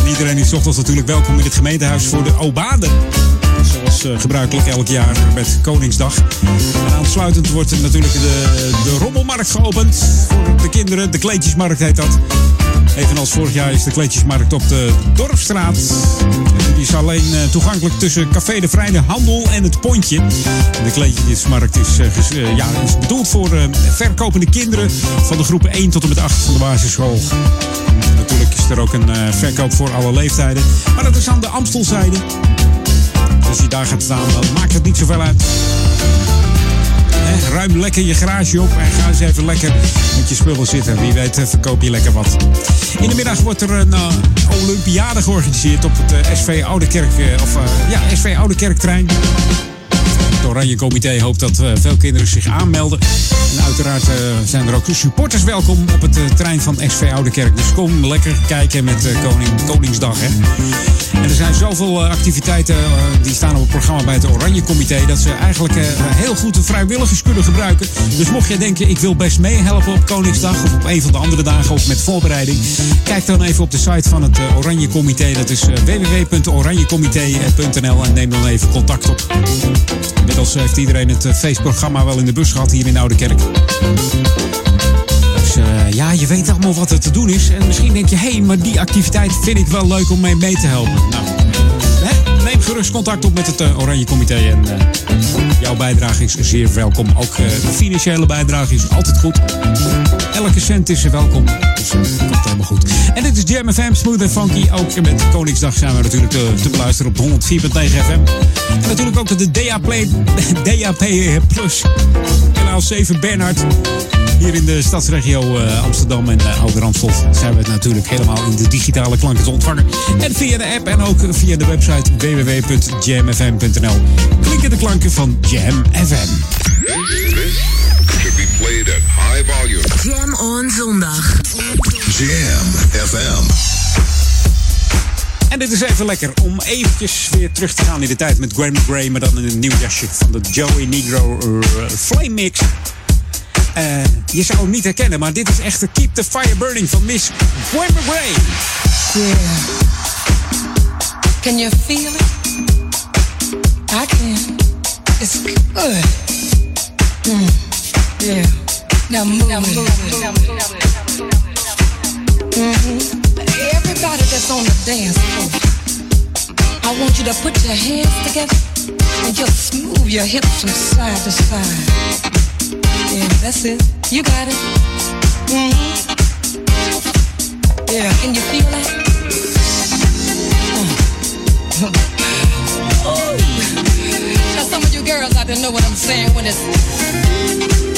En iedereen is ochtends natuurlijk welkom in het gemeentehuis voor de Obade. Eh, gebruikelijk elk jaar met Koningsdag. En aansluitend wordt natuurlijk de, de rommelmarkt geopend. Voor de kinderen. De kleedjesmarkt heet dat. Evenals vorig jaar is de kleedjesmarkt op de Dorpstraat. Die is alleen eh, toegankelijk tussen Café de Vrije Handel en het Pontje. De kleedjesmarkt is, eh, bedoeld voor verkopende kinderen van de groepen 1 tot en met 8 van de basisschool. Natuurlijk is er ook een verkoop voor alle leeftijden. Maar dat is aan de Amstelzijde. Als je daar gaat staan, dan maakt het niet zoveel uit. Hè, Ruim lekker je garage op en ga eens even lekker met je spullen zitten. Wie weet eh, verkoop je lekker wat. In de middag wordt er een eh, Olympiade georganiseerd op het eh, SV Oude Kerk, eh, of eh, ja, SV Oude Kerktrein. Het Oranje Comité hoopt dat eh, veel kinderen zich aanmelden. En uiteraard eh, zijn er ook supporters welkom op het eh, trein van SV Oude Kerk. Dus kom lekker kijken met Koning, Koningsdag. Hè. En er zijn zoveel activiteiten die staan op het programma bij het Oranje Comité. dat ze eigenlijk heel goed de vrijwilligers kunnen gebruiken. Dus mocht jij denken, ik wil best meehelpen op Koningsdag. of op een van de andere dagen of met voorbereiding. kijk dan even op de site van het Oranje Comité. Dat is www.oranjecomité.nl en neem dan even contact op. Inmiddels heeft iedereen het eh, feestprogramma wel in de bus gehad hier in Oude Kerk. Dus eh, ja, je weet allemaal wat er te doen is. En misschien denk je, hé, maar die activiteit vind ik wel leuk om mee mee te helpen. Nou, gerust contact op met het eh, Oranje Comité. En eh, jouw bijdrage is zeer welkom. Ook eh, de financiële bijdrage is altijd goed. Elke cent is welkom. Dus eh, komt helemaal goed. En dit is Jam FM, Smooth en Funky. Ook met Koningsdag zijn we natuurlijk te, te beluisteren op 104.9 FM. En natuurlijk ook de DAP, DAP Plus. Kanaal 7 Bernhard. Hier in de stadsregio eh, Amsterdam en uh, Ouder Amstel zijn we natuurlijk helemaal in de digitale klanken te ontvangen. En via de app en ook via de website www.jamfm.nl klinken de klanken van Jam FM. Should be played at high volume. Jam on zondag. Jam FM. En dit is even lekker om eventjes weer terug te gaan in de tijd met Graham Gray, maar dan in een nieuw jasje van de Joey Negro eh, Flame Mix. Eh, je zou hem niet herkennen, maar dit is echt de Keep the Fire Burning van Miss Graham Gray. Yeah. Can you feel it? I can. It's good. Mm. Yeah. Now move. Now move. hmm Everybody that's on the dance floor, I want you to put your hands together and just move your hips from side to side. Yeah, that's it. You got it. hmm Yeah, can you feel that? Oh. Now some of you girls out there know what I'm saying when it's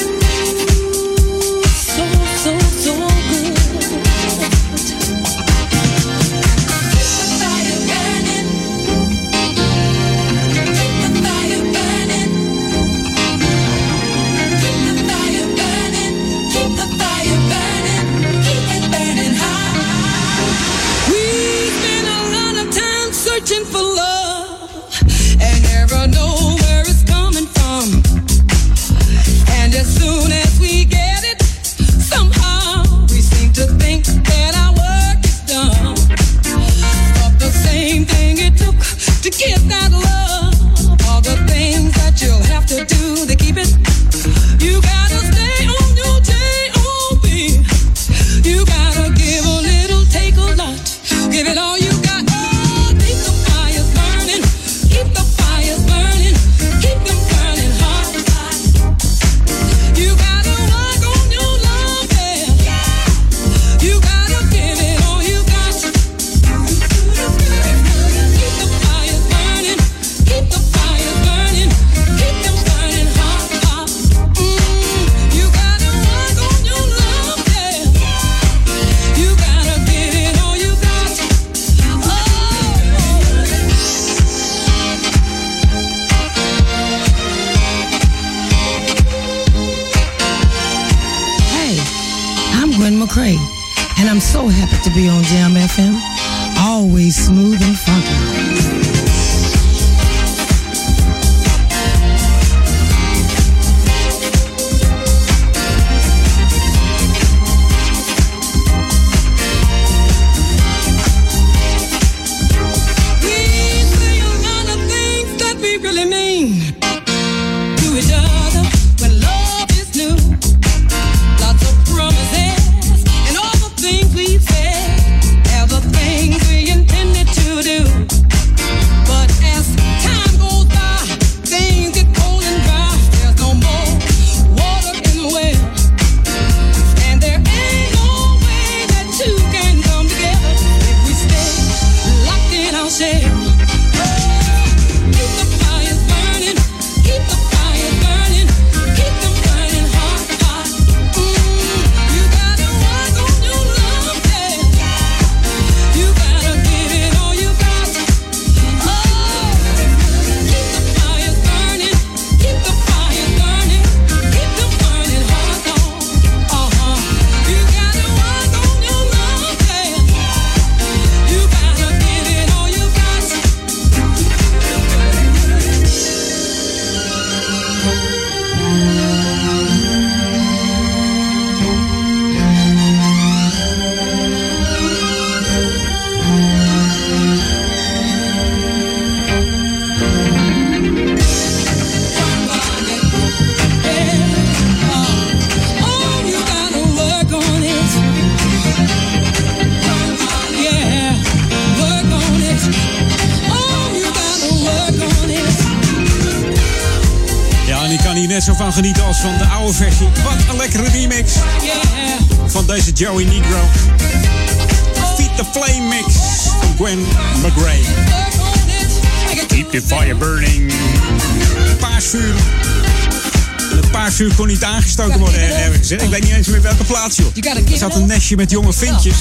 Paasvuur kon niet aangestoken worden ergens. hè. Ik weet niet eens meer welke plaats, joh. Er zat een nestje met jonge vintjes.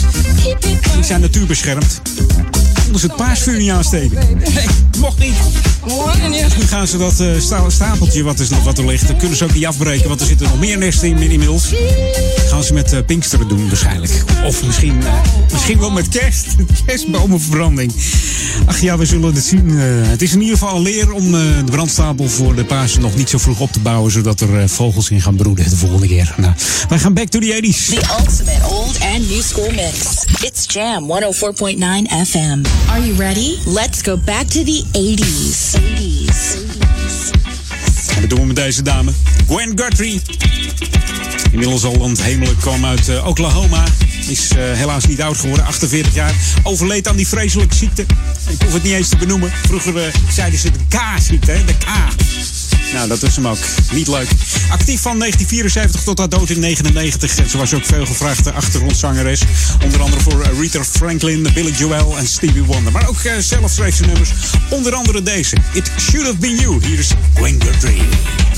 Die zijn natuurbeschermd. Konden ze het paasvuur niet aansteken. Nee, mocht niet. Nu gaan ze dat eh, sta- stapeltje wat, is, nog wat er ligt, dat kunnen ze ook niet afbreken, want er zitten nog meer nesten in inmiddels. Gaan ze met eh, Pinksteren doen waarschijnlijk. Of misschien, eh, misschien wel met kerst. Kerstbomenverbranding. Ach ja, we zullen het zien. Eh, het is in ieder geval een leer om eh, de brandstapel voor de Pasen nog niet zo vroeg op te bouwen, zodat er eh, vogels in gaan broeden de volgende keer. Nou, wij gaan back to the 80s. The ultimate old and new school mix. It's Jam 104.9 FM. Are you ready? Let's go back to the 80s. 80s. En dat doen we met deze dame. Gwen Guthrie. Inmiddels al hemelen kwam uit eh, Oklahoma. Is eh, helaas niet oud geworden, 48 jaar. Overleed aan die vreselijke ziekte. Ik hoef het niet eens te benoemen. Vroeger eh, zeiden ze de K-ziekte, de K. Nou, dat is hem ook. Niet leuk. Actief van 1974 tot haar dood in 1999. En ze was ook veel gevraagde achtergrondzangeres. Onder andere voor eh, Rita Franklin, Billy Joel en Stevie Wonder. Maar ook eh, zelf schreef nummers. Onder andere deze. It Should Have Been You. Hier is Gwen Guthrie. Thank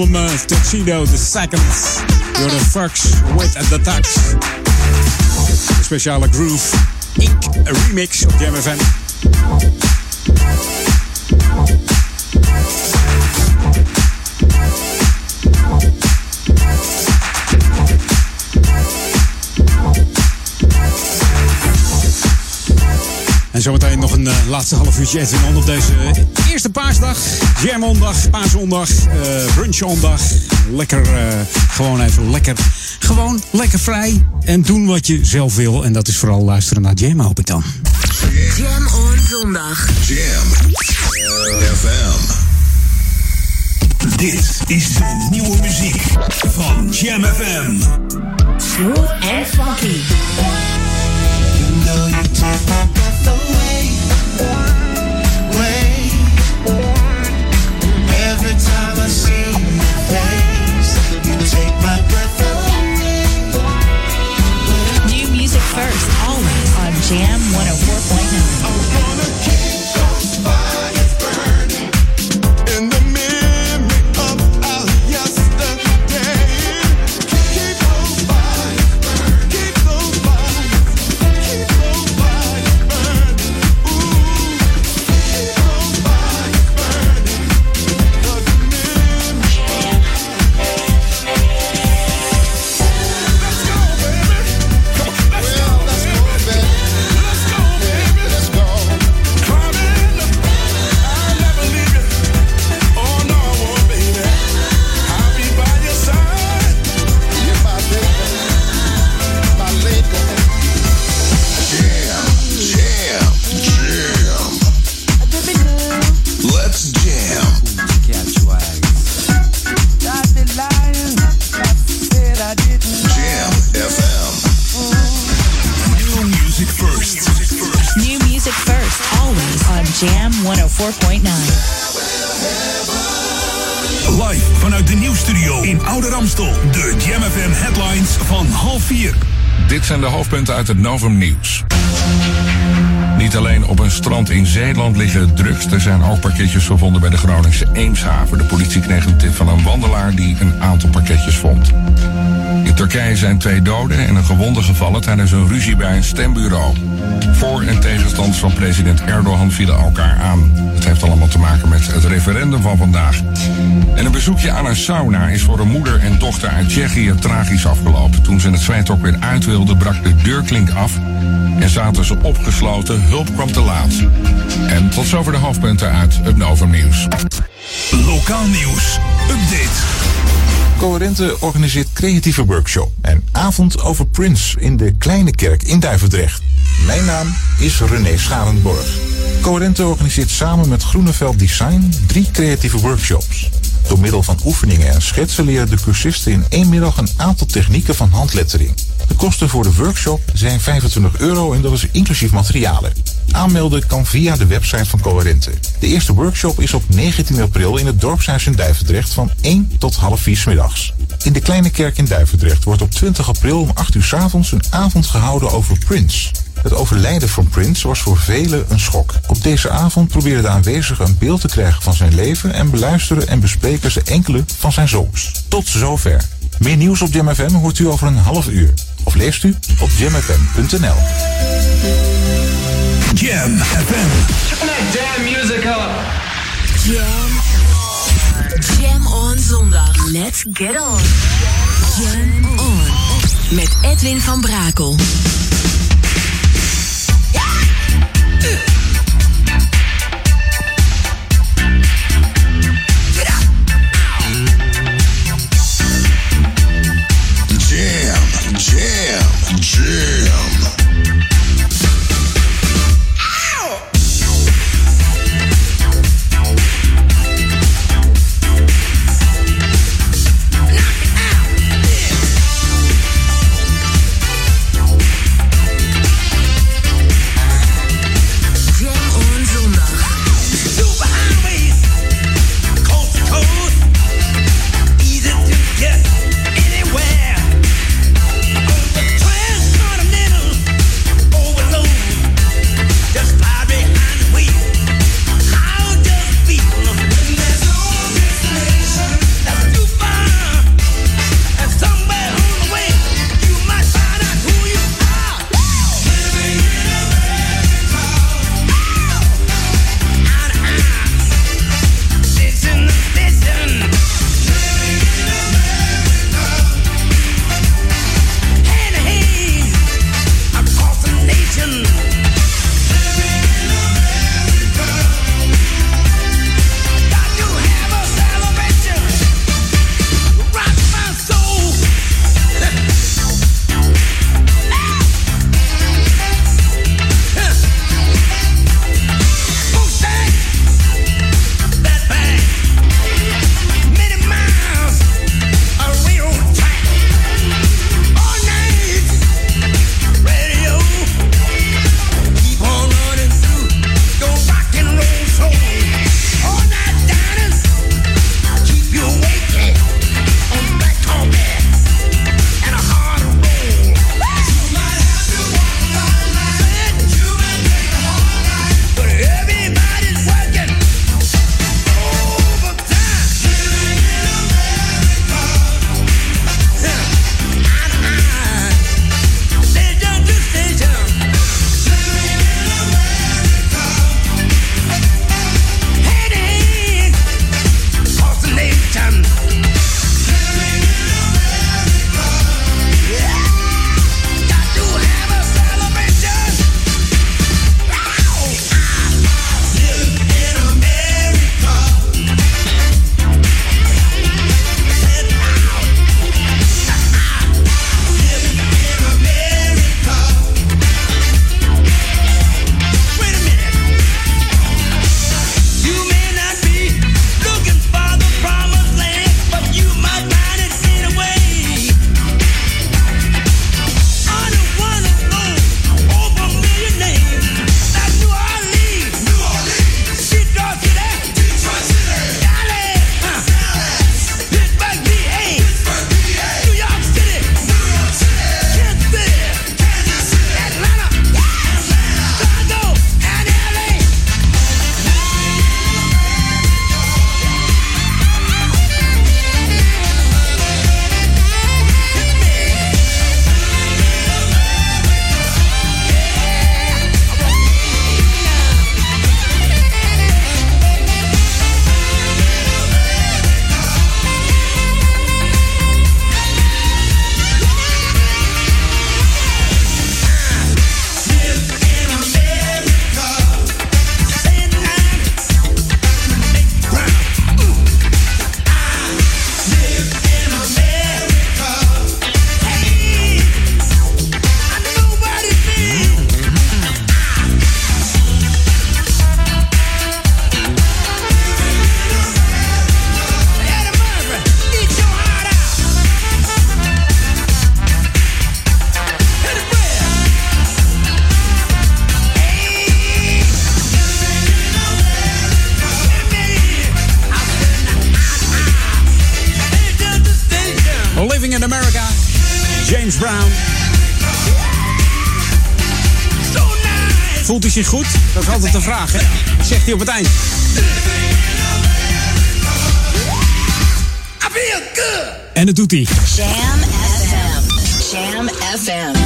album eh, Tuxedo The Second. Door de Fox with the. Een speciale Groove Inc. remix op Jam FM. En zometeen een eh, laatste half uurtje Edwin On op deze eh, eerste paasdag. Jamondag, paaszondag, eh brunchondag. Lekker, eh, gewoon even lekker. Gewoon lekker vrij. En doen wat je zelf wil. En dat is vooral luisteren naar Jam, hoop ik dan. Jam on zondag. Jam FM. Dit is de nieuwe muziek van Jam FM. Smooth and funky. You know you 104.9. 104.9. Live vanuit de nieuwstudio in Oude Ramstel. De Jam FM headlines van half vier. Dit zijn de hoofdpunten uit het Novum Nieuws. Niet alleen op een strand in Zeeland liggen drugs. Er zijn ook pakketjes gevonden bij de Groningse Eemshaven. De politie kreeg een tip van een wandelaar die een aantal pakketjes vond. Turkije zijn twee doden en een gewonde gevallen tijdens een ruzie bij een stembureau. Voor- en tegenstanders van president Erdogan vielen elkaar aan. Het heeft allemaal te maken met het referendum van vandaag. En een bezoekje aan een sauna is voor een moeder en dochter uit Tsjechië tragisch afgelopen. Toen ze het zwijtok weer uit wilden, brak de deurklink af en zaten ze opgesloten. Hulp kwam te laat. En tot zover de hoofdpunten uit het Novum Nieuws. Lokaal nieuws. Update. Coherente organiseert creatieve workshop en avond over Prince in de Kleine Kerk in Duivendrecht. Mijn naam is René Scharenborg. Coherente organiseert samen met Groeneveld Design drie creatieve workshops. Door middel van oefeningen en schetsen leren de cursisten in één middag een aantal technieken van handlettering. De kosten voor de workshop zijn 25 euro en dat is inclusief materialen. Aanmelden kan via de website van Coherente. De eerste workshop is op 19 april in het dorpshuis in Duivendrecht van 1 tot half 4 's middags. In de kleine kerk in Duivendrecht wordt op 20 april om 8 uur 's avonds een avond gehouden over Prince. Het overlijden van Prince was voor velen een schok. Op deze avond proberen de aanwezigen een beeld te krijgen van zijn leven en beluisteren en bespreken ze enkele van zijn songs. Tot zover. Meer nieuws op Jam FM hoort u over een half uur. Of leest u op jamfm.nl. Jam FM. Damn music up. Jam. Jam on zondag. Let's get on. Jam on. Met Edwin van Brakel. Jam, jam, jam. Voelt hij zich goed? Dat is altijd de vraag, hè? Zegt hij op het eind. En dat doet hij. Jam FM. Jam FM.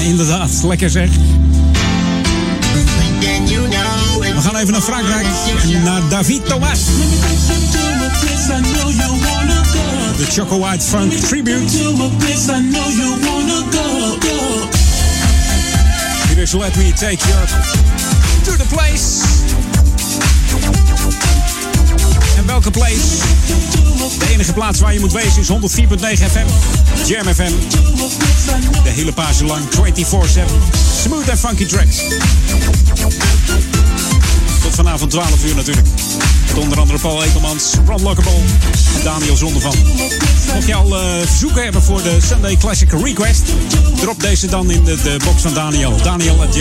Inderdaad, lekker zeg. We gaan even naar Frankrijk. Naar David Thomas. De Choco White Funk Tribute. Let Me Take You to the Place. En welke place? De enige plaats waar je moet wezen is 104.9 FM. Jam FM. De hele page lang, 24-7. Smooth en funky tracks. Tot vanavond 12 uur natuurlijk. Met onder andere Paul Ekelmans, Ron Lockable en Daniel Zondervan. Mocht je al eh, verzoeken hebben voor de Sunday Classic Request, drop deze dan in de, de box van Daniel. Daniel at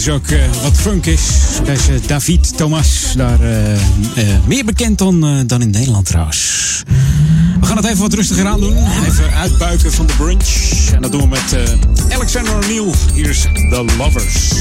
Ze ook eh, wat funk is. Deze David Thomas, daar eh, eh, meer bekend dan, dan in Nederland trouwens. We gaan het even wat rustiger aan doen. Even uitbuiken van de brunch. En dat doen we met Alexander O'Neill. Hier is The Lovers.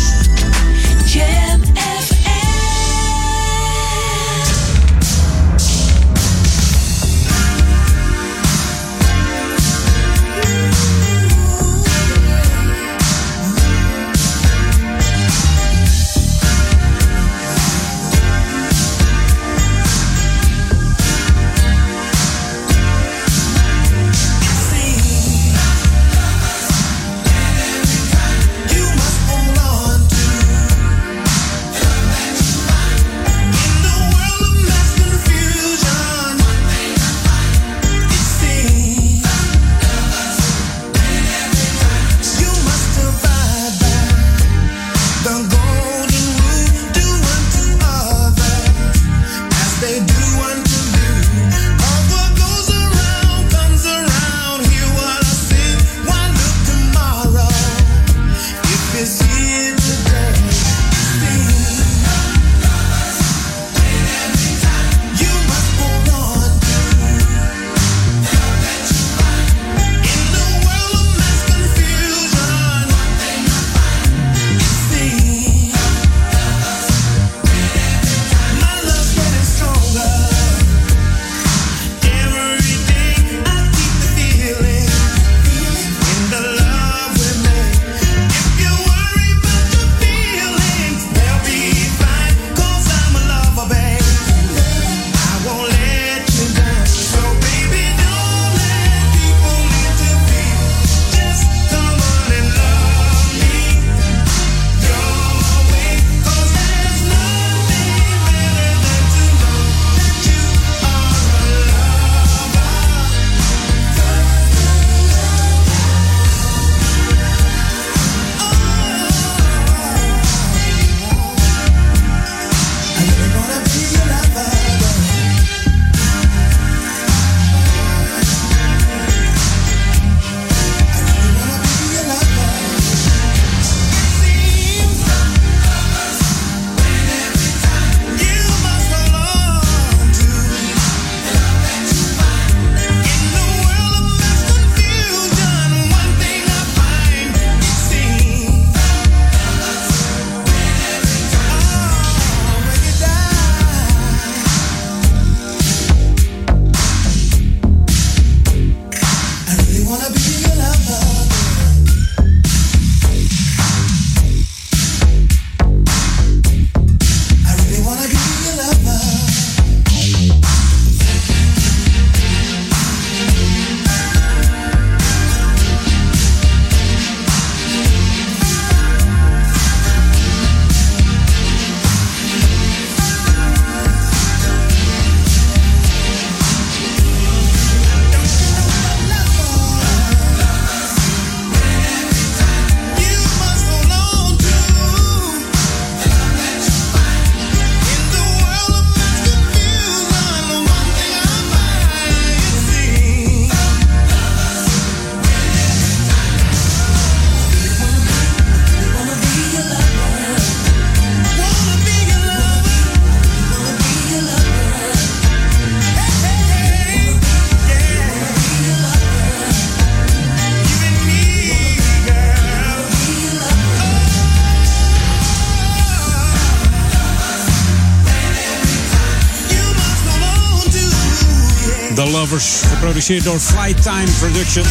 Geproduceerd door Flight Time Productions.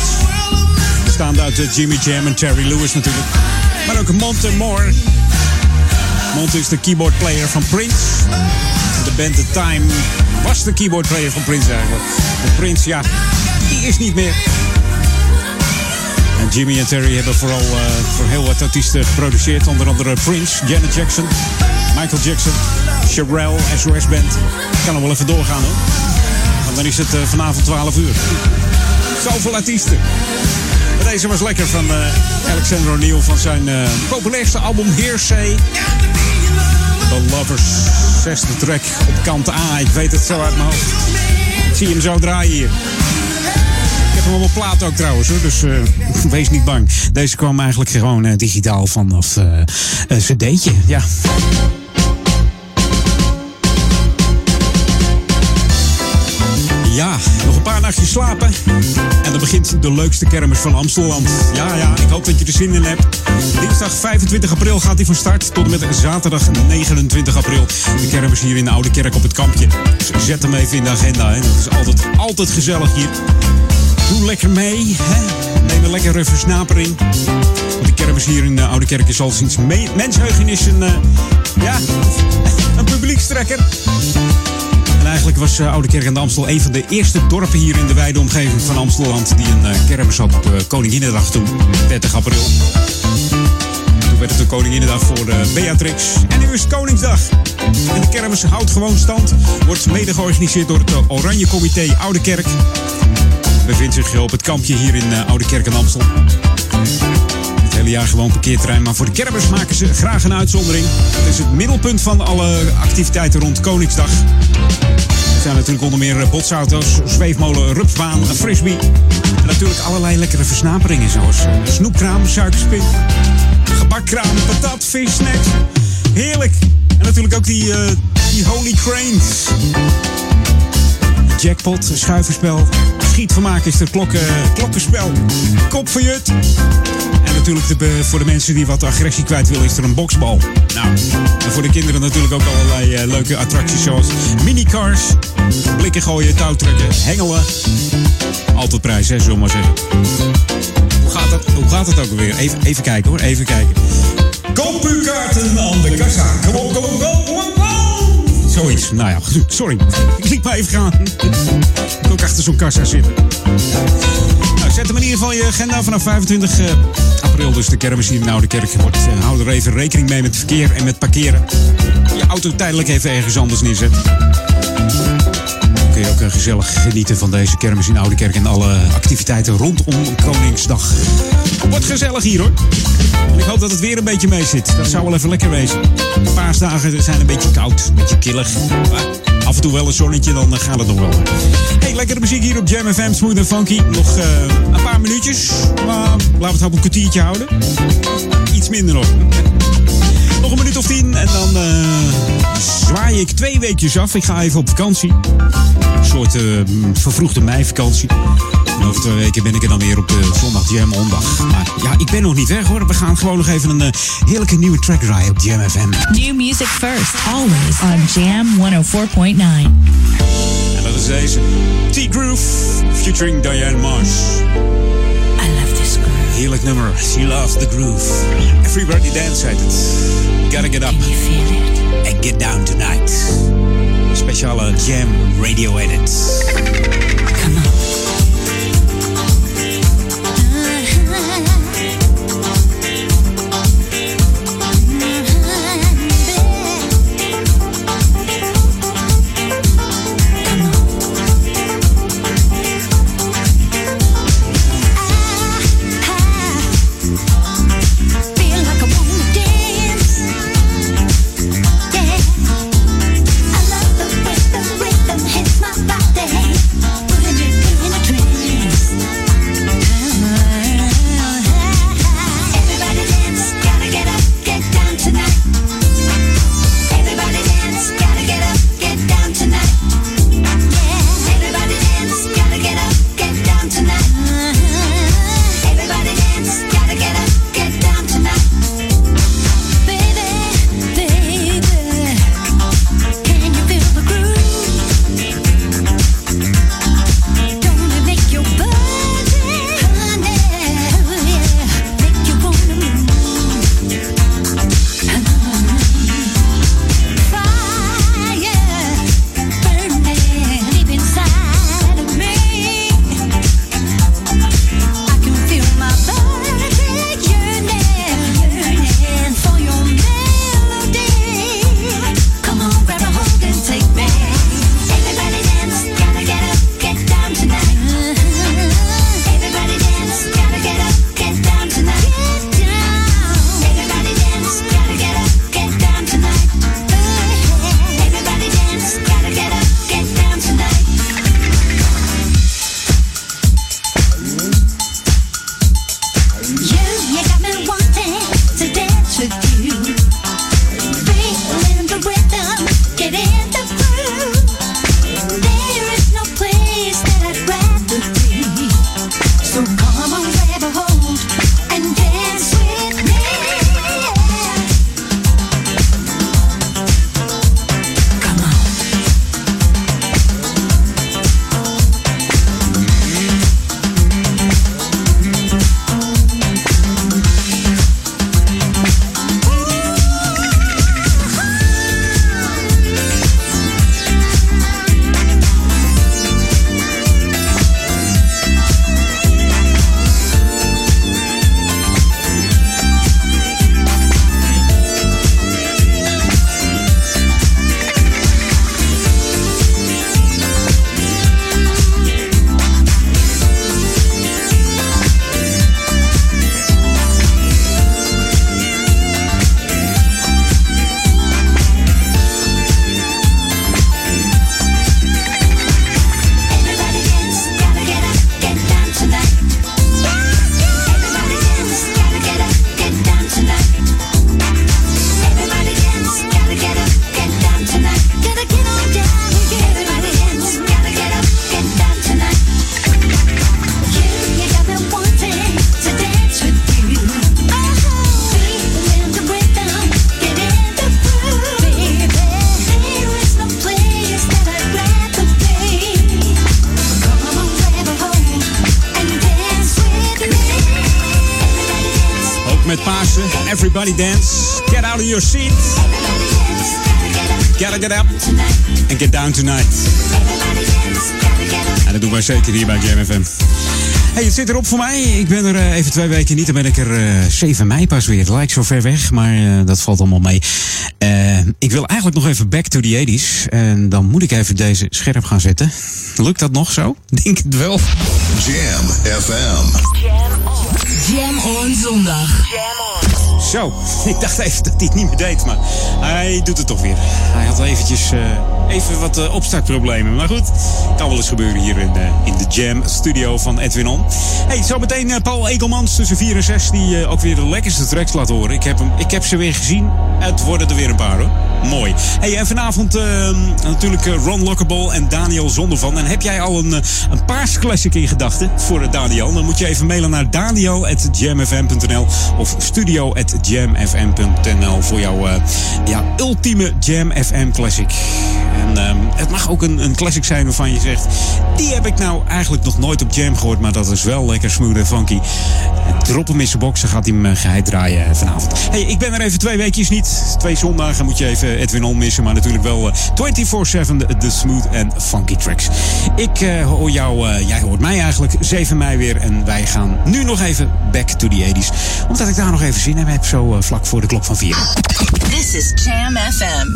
Bestaande uit eh, Jimmy Jam en Terry Lewis natuurlijk. Maar ook Monte Moore. Monte is de keyboardplayer van Prince. De band The Time was de keyboardplayer van Prince eigenlijk. De Prince, ja, die is niet meer. En Jimmy en Terry hebben vooral uh, voor heel wat artiesten geproduceerd. Onder andere Prince, Janet Jackson, Michael Jackson, Sherelle, SOS Band. Ik kan nog wel even doorgaan hoor. Dan is het vanavond 12 uur. Zoveel artiesten. Deze was lekker van uh, Alexander O'Neill van zijn populairste album Hearsay. The Lovers, zesde track op kant A. Ik weet het zo uit mijn hoofd. Ik zie hem zo draaien hier. Ik heb hem op plaat ook trouwens, hoor, dus uh, wees niet bang. Deze kwam eigenlijk gewoon digitaal vanaf uh, een cd'tje, ja. Ja, nog een paar nachtjes slapen. En dan begint de leukste kermis van Amstelland. Ja, ja, ik hoop dat je er zin in hebt. Dinsdag 25 april gaat hij van start. Tot en met zaterdag 29 april. De kermis hier in de Oude Kerk op het kampje. Dus zet hem even in de agenda. Hè. Dat is altijd, altijd gezellig hier. Doe lekker mee. Hè? Neem een lekkere versnapering. Want de kermis hier in de Oude Kerk is al sinds mensheugenis een, uh, ja, een publiekstrekker. En eigenlijk was uh, Oude Kerk aan de Amstel een van de eerste dorpen hier in de wijde omgeving van Amstelland die een uh, kermis had op uh, Koninginnedag toen, 30 april. Toen werd het de Koninginnedag voor Beatrix. En nu is Koningsdag. En de kermis houdt gewoon stand. Wordt mede georganiseerd door het Oranje Comité Oude Kerk. Bevindt zich op het kampje hier in Oude Kerk aan Amstel hele jaar gewoon parkeerterrein. Maar voor de kermis maken ze graag een uitzondering. Het is het middelpunt van alle activiteiten rond Koningsdag. Er zijn natuurlijk onder meer botsauto's, zweefmolen, rupsbaan, een frisbee. En natuurlijk allerlei lekkere versnaperingen zoals snoepkraam, suikerspin, gebakkraam, patat, vis, snacks. Heerlijk. En natuurlijk ook die, uh, die Holy Cranes. Jackpot, schuiverspel. Schietvermaak is er klokken, klokkenspel. Kop van Jut. En natuurlijk de, voor de mensen die wat agressie kwijt willen, is er een boksbal. Nou, en voor de kinderen natuurlijk ook allerlei uh, leuke attracties zoals minicars, blikken gooien, touwtrekken, hengelen. Altijd prijs, hè, maar zeggen. Hoe gaat het, hoe gaat het ook alweer? Even, even kijken hoor, even kijken. Koop uw kaarten aan de kassa. Kom op, kom op, kom. Zoiets. Nou ja, sorry. Ik liet maar even gaan. Ik ook achter zo'n kassa zitten. Nou, zet hem in ieder geval je agenda vanaf 25 uh, april. Dus de kermis hier in Oude Kerk wordt. Uh, hou er even rekening mee met verkeer en met parkeren. Je auto tijdelijk even ergens anders neerzetten. Kun ook uh, gezellig genieten van deze kermis in Oude Kerk en alle activiteiten rondom Koningsdag. Wordt gezellig hier hoor. En ik hoop dat het weer een beetje mee zit. Dat zou wel even lekker wezen. De paasdagen zijn een beetje koud, een beetje killig. Maar af en toe wel een zonnetje, dan gaat het nog wel. Hey, lekkere muziek hier op Jam FM, smooth en funky. Nog uh, een paar minuutjes, maar laten we het op een kwartiertje houden. Iets minder nog. Of tien en dan uh, zwaai ik twee weekjes af. Ik ga even op vakantie. Een soort uh, vervroegde meivakantie. En over twee weken ben ik er dan weer op de zondag Jam Ondag. Maar ja, ik ben nog niet weg hoor. We gaan gewoon nog even een uh, heerlijke nieuwe track draaien op Jam FM. New music first, always on Jam 104.9. En dat is deze. T-Groove featuring Diane Marsh. Heerlijk nummer. She loves the groove. Everybody dance heet het. Gotta get up. Can you feel it? And get down tonight. Speciale Jam Radio Edit. Zeker hier bij Jam FM. Hey, het zit erop voor mij. Ik ben er eh, even twee weken niet. Dan ben ik er eh 7 mei pas weer. Het lijkt zo ver weg, maar eh, dat valt allemaal mee. Eh, ik wil eigenlijk nog even back to the 80s. En dan moet ik even deze scherp gaan zetten. Lukt dat nog zo? Denk het wel. Jam FM. Jam on zondag. Zo, ik dacht even dat hij het niet meer deed, maar hij doet het toch weer. Hij had eventjes eh, even wat eh, opstartproblemen. Maar goed, kan wel eens gebeuren hier in, de in de Jam studio van Edwin On. Hey, zometeen Paul Egelmans tussen 4 en 6 die ook weer de lekkerste tracks laat horen. Ik heb, hem, ik heb ze weer gezien. Het worden er weer een paar hoor. Mooi. Hey, en vanavond eh, natuurlijk eh, Ron Lockable en Daniel Zondervan. En heb jij al een, eh, een paars classic in gedachten voor eh, Daniel? Dan moet je even mailen naar daniel.jamfm.nl of studio.jamfm.nl voor jouw ja, ultieme Jam FM classic. En ehm, het mag ook een, een classic zijn waarvan je zegt... die heb ik nou eigenlijk nog nooit op Jam gehoord... maar dat is wel lekker smooth en funky. Drop hem in zijn box, dan gaat hij hem eh, geheid draaien eh, vanavond. Hey, ik ben er even twee weekjes niet. Twee zondagen moet je even Edwin On missen... maar natuurlijk wel eh, 24-7 de, de smooth en funky tracks. Ik eh, hoor jou, eh, jij hoort mij eigenlijk 7 mei weer... en wij gaan nu nog even back to the 80s. Omdat ik daar nog even zin in heb, zo eh, vlak voor de klok van 4. This is Jam FM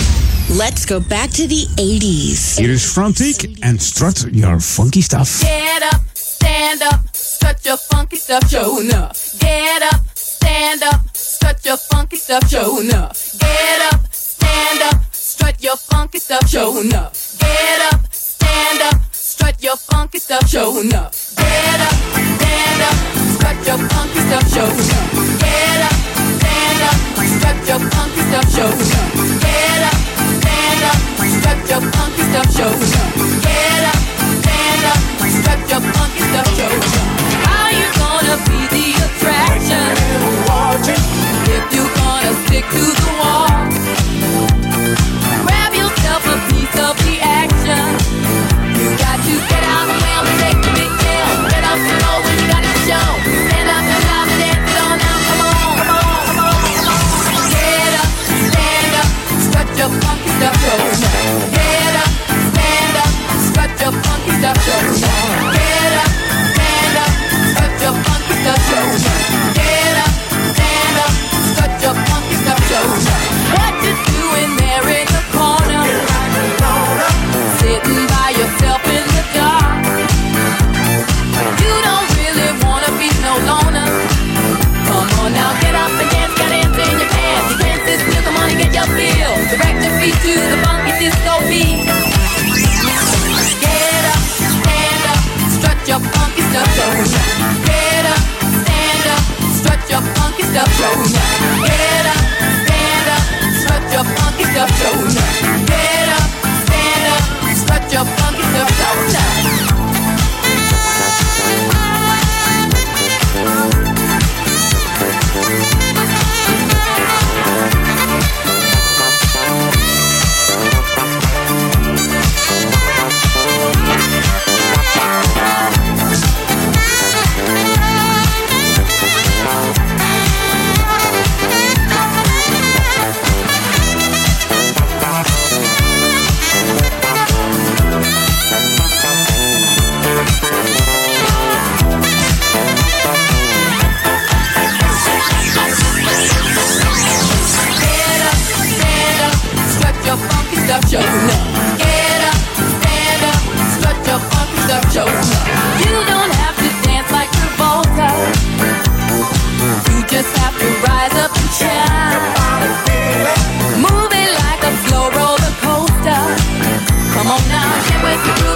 104.9. Let's go back to the 80s. Hier is Frontiek en strut your funky stuff. Get up, stand up, strut your funky stuff, show enough. Get up, stand up, strut your funky stuff, show enough. Get up, stand up, strut your funky stuff, show enough. Get up, stand up, strut your funky stuff, show enough. Get up, stand up, strut your funky stuff, show enough. Get up, stand up, strut your funky stuff, show enough. Get up, strut your funky stuff, show. Get up, stand up, strut your funky stuff, show. How you gonna be the attraction? If you gonna stick to the wall. stop, stop. Get up, up, strut your funky stuff tonight. Get up, stand up, strut your funky stuff tonight. up your neck. Get up, stand up, strut your funky stuff show up. You don't have to dance like Travolta. You just have to rise up and shine. Move it like a slow roller coaster. Come on now, get with the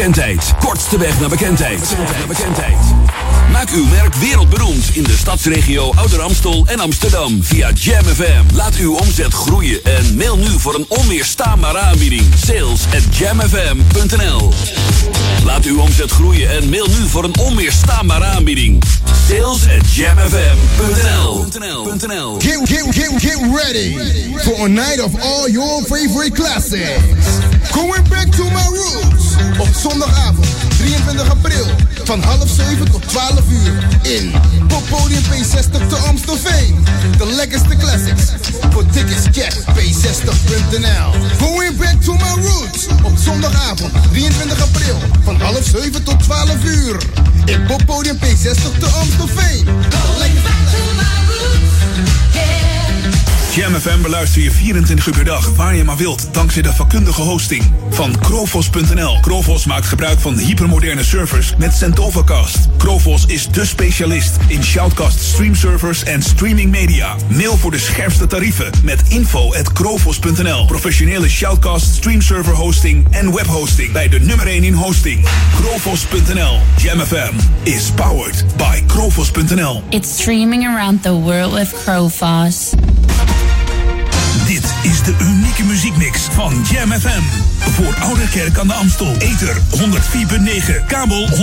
bekendheid. Kortste weg naar bekendheid. Bekendheid. Maak uw merk wereldberoemd in de stadsregio Ouder Amstel en Amsterdam via Jam FM. Laat uw omzet groeien en mail nu voor een onweerstaanbare aanbieding. Sales at jamfm.nl Laat uw omzet groeien en mail nu voor een onweerstaanbare aanbieding. Sales at jamfm.nl get ready for a night of all your favorite classics. Going back to my roots. Op zondagavond 23 april van half 7 tot 12 uur in Poppodium P60 te Amstelveen. De lekkerste classics. Voor tickets check p60.nl. Going back to my roots. Op zondagavond 23 april van half 7 tot 12 uur in Poppodium P60 te Amstelveen. De lekkerste Jam FM beluister je 24 uur per dag, waar je maar wilt, dankzij de vakkundige hosting van Krovos.nl. Krovos maakt gebruik van hypermoderne servers met Centovacast. Krovos is de specialist in shoutcast streamservers en streaming media. Mail voor de scherpste tarieven met info krovos.nl. Professionele shoutcast streamserver hosting en webhosting bij de nummer 1 in hosting. Krovos.nl. Jam FM is powered by Krovos.nl. It's streaming around the world with Crowfoss. Is de unieke muziekmix van Jam FM. Voor Ouderkerk aan de Amstel. Ether 104.9, kabel 103.3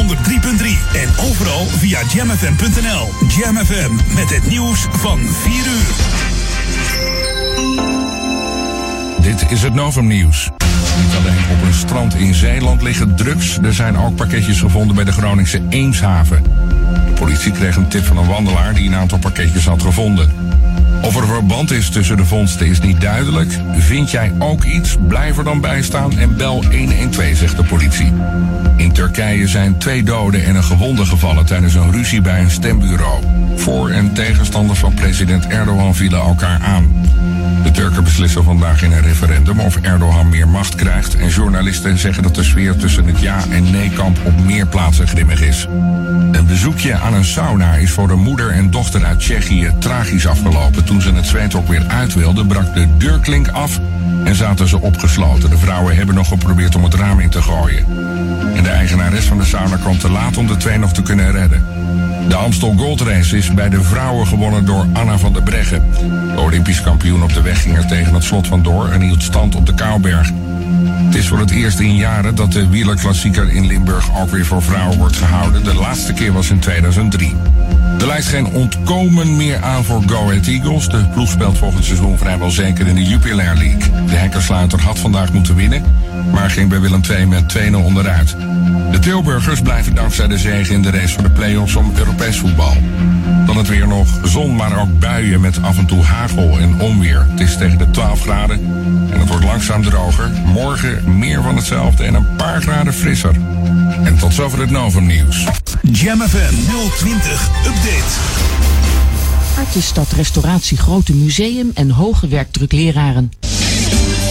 en overal via jamfm.nl. Jam FM met het nieuws van 4 uur. Dit is het Novum Nieuws. Niet alleen op een strand in Zeeland liggen drugs. Er zijn ook pakketjes gevonden bij de Groningse Eemshaven. De politie kreeg een tip van een wandelaar die een aantal pakketjes had gevonden. Of er verband is tussen de vondsten is niet duidelijk. Vind jij ook iets? Blijf er dan bij staan en bel 112, zegt de politie. In Turkije zijn twee doden en een gewonde gevallen tijdens een ruzie bij een stembureau. Voor- en tegenstanders van president Erdogan vielen elkaar aan. De Turken beslissen vandaag in een referendum of Erdogan meer macht krijgt. En journalisten zeggen dat de sfeer tussen het ja- en nee-kamp op meer plaatsen grimmig is. Een bezoekje aan een sauna is voor een moeder en dochter uit Tsjechië tragisch afgelopen. Toen ze het zweet ook weer uit wilden, brak de deurklink af en zaten ze opgesloten. De vrouwen hebben nog geprobeerd om het raam in te gooien. En de eigenares van de sauna kwam te laat om de twee nog te kunnen redden. De Amstel Gold Race is bij de vrouwen gewonnen door Anna van der Breggen. De Olympisch kampioen op de weg ging er tegen het slot vandoor en hield stand op de Kouwberg. Het is voor het eerst in jaren dat de wielerklassieker in Limburg ook weer voor vrouwen wordt gehouden. De laatste keer was in 2003. Er lijkt geen ontkomen meer aan voor Go Ahead Eagles. De ploeg speelt volgend seizoen vrijwel zeker in de Jupiler League. De hekkersluiter had vandaag moeten winnen, maar ging bij Willem II met 2-0 onderuit. De Tilburgers blijven dankzij de zege in de race voor de play-offs om Europees voetbal. Dan het weer nog zon, maar ook buien met af en toe hagel en onweer. Het is tegen de 12 graden en het wordt langzaam droger. Morgen meer van hetzelfde en een paar graden frisser. En tot zover het Novum nieuws. Jam FM 020 Update. Artisstad Restauratie Grote Museum en hoge werkdruk leraren.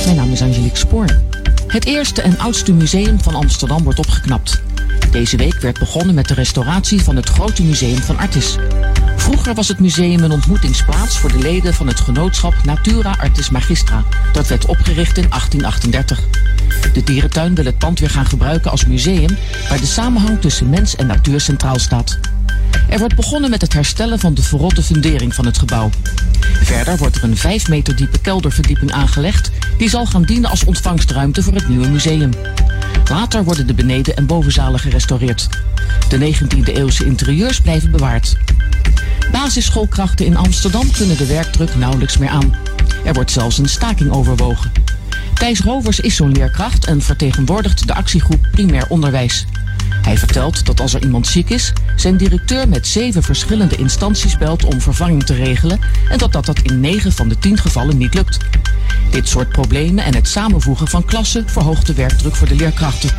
Mijn naam is Angelique Spoor. Het eerste en oudste museum van Amsterdam wordt opgeknapt. Deze week werd begonnen met de restauratie van het Grote Museum van Artis. Vroeger was het museum een ontmoetingsplaats voor de leden van het genootschap Natura Artis Magistra. Dat werd opgericht in 1838. De dierentuin wil het pand weer gaan gebruiken als museum, waar de samenhang tussen mens en natuur centraal staat. Er wordt begonnen met het herstellen van de verrotte fundering van het gebouw. Verder wordt er een 5 meter diepe kelderverdieping aangelegd, die zal gaan dienen als ontvangstruimte voor het nieuwe museum. Later worden de beneden- en bovenzalen gerestaureerd. De 19e eeuwse interieurs blijven bewaard. Basisschoolkrachten in Amsterdam kunnen de werkdruk nauwelijks meer aan. Er wordt zelfs een staking overwogen. Thijs Rovers is zo'n leerkracht en vertegenwoordigt de actiegroep Primair Onderwijs. Hij vertelt dat als er iemand ziek is, zijn directeur met zeven verschillende instanties belt om vervanging te regelen en dat dat, dat in 9 van de 10 gevallen niet lukt. Dit soort problemen en het samenvoegen van klassen verhoogt de werkdruk voor de leerkrachten.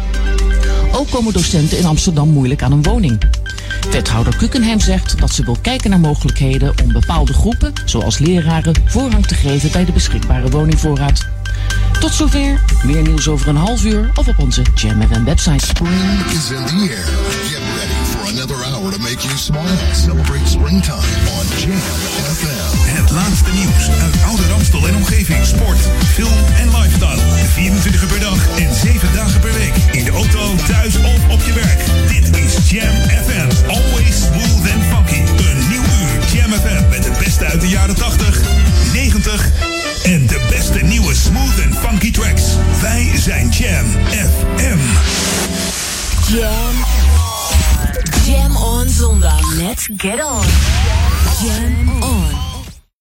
Ook komen docenten in Amsterdam moeilijk aan een woning. Wethouder Kukenheim zegt dat ze wil kijken naar mogelijkheden om bepaalde groepen, zoals leraren, voorrang te geven bij de beschikbare woningvoorraad. Tot zover. Meer nieuws over een half uur of op onze Jam FM website. Spring is in the air. Get ready for another hour to make you smile. Celebrate springtime on Jam FM. Het laatste nieuws uit Oude Ramstel en omgeving. Sport, film en lifestyle. 24 uur per dag en 7 dagen per week. In de auto, thuis of op je werk. Dit is Jam FM. Always smooth and funky. Een nieuw uur Jam FM met het beste uit de jaren 80, 90 en de beste nieuwe smooth and funky tracks. Wij zijn Jam FM. Jam. Jam on zondag. Let's get on. Jam on.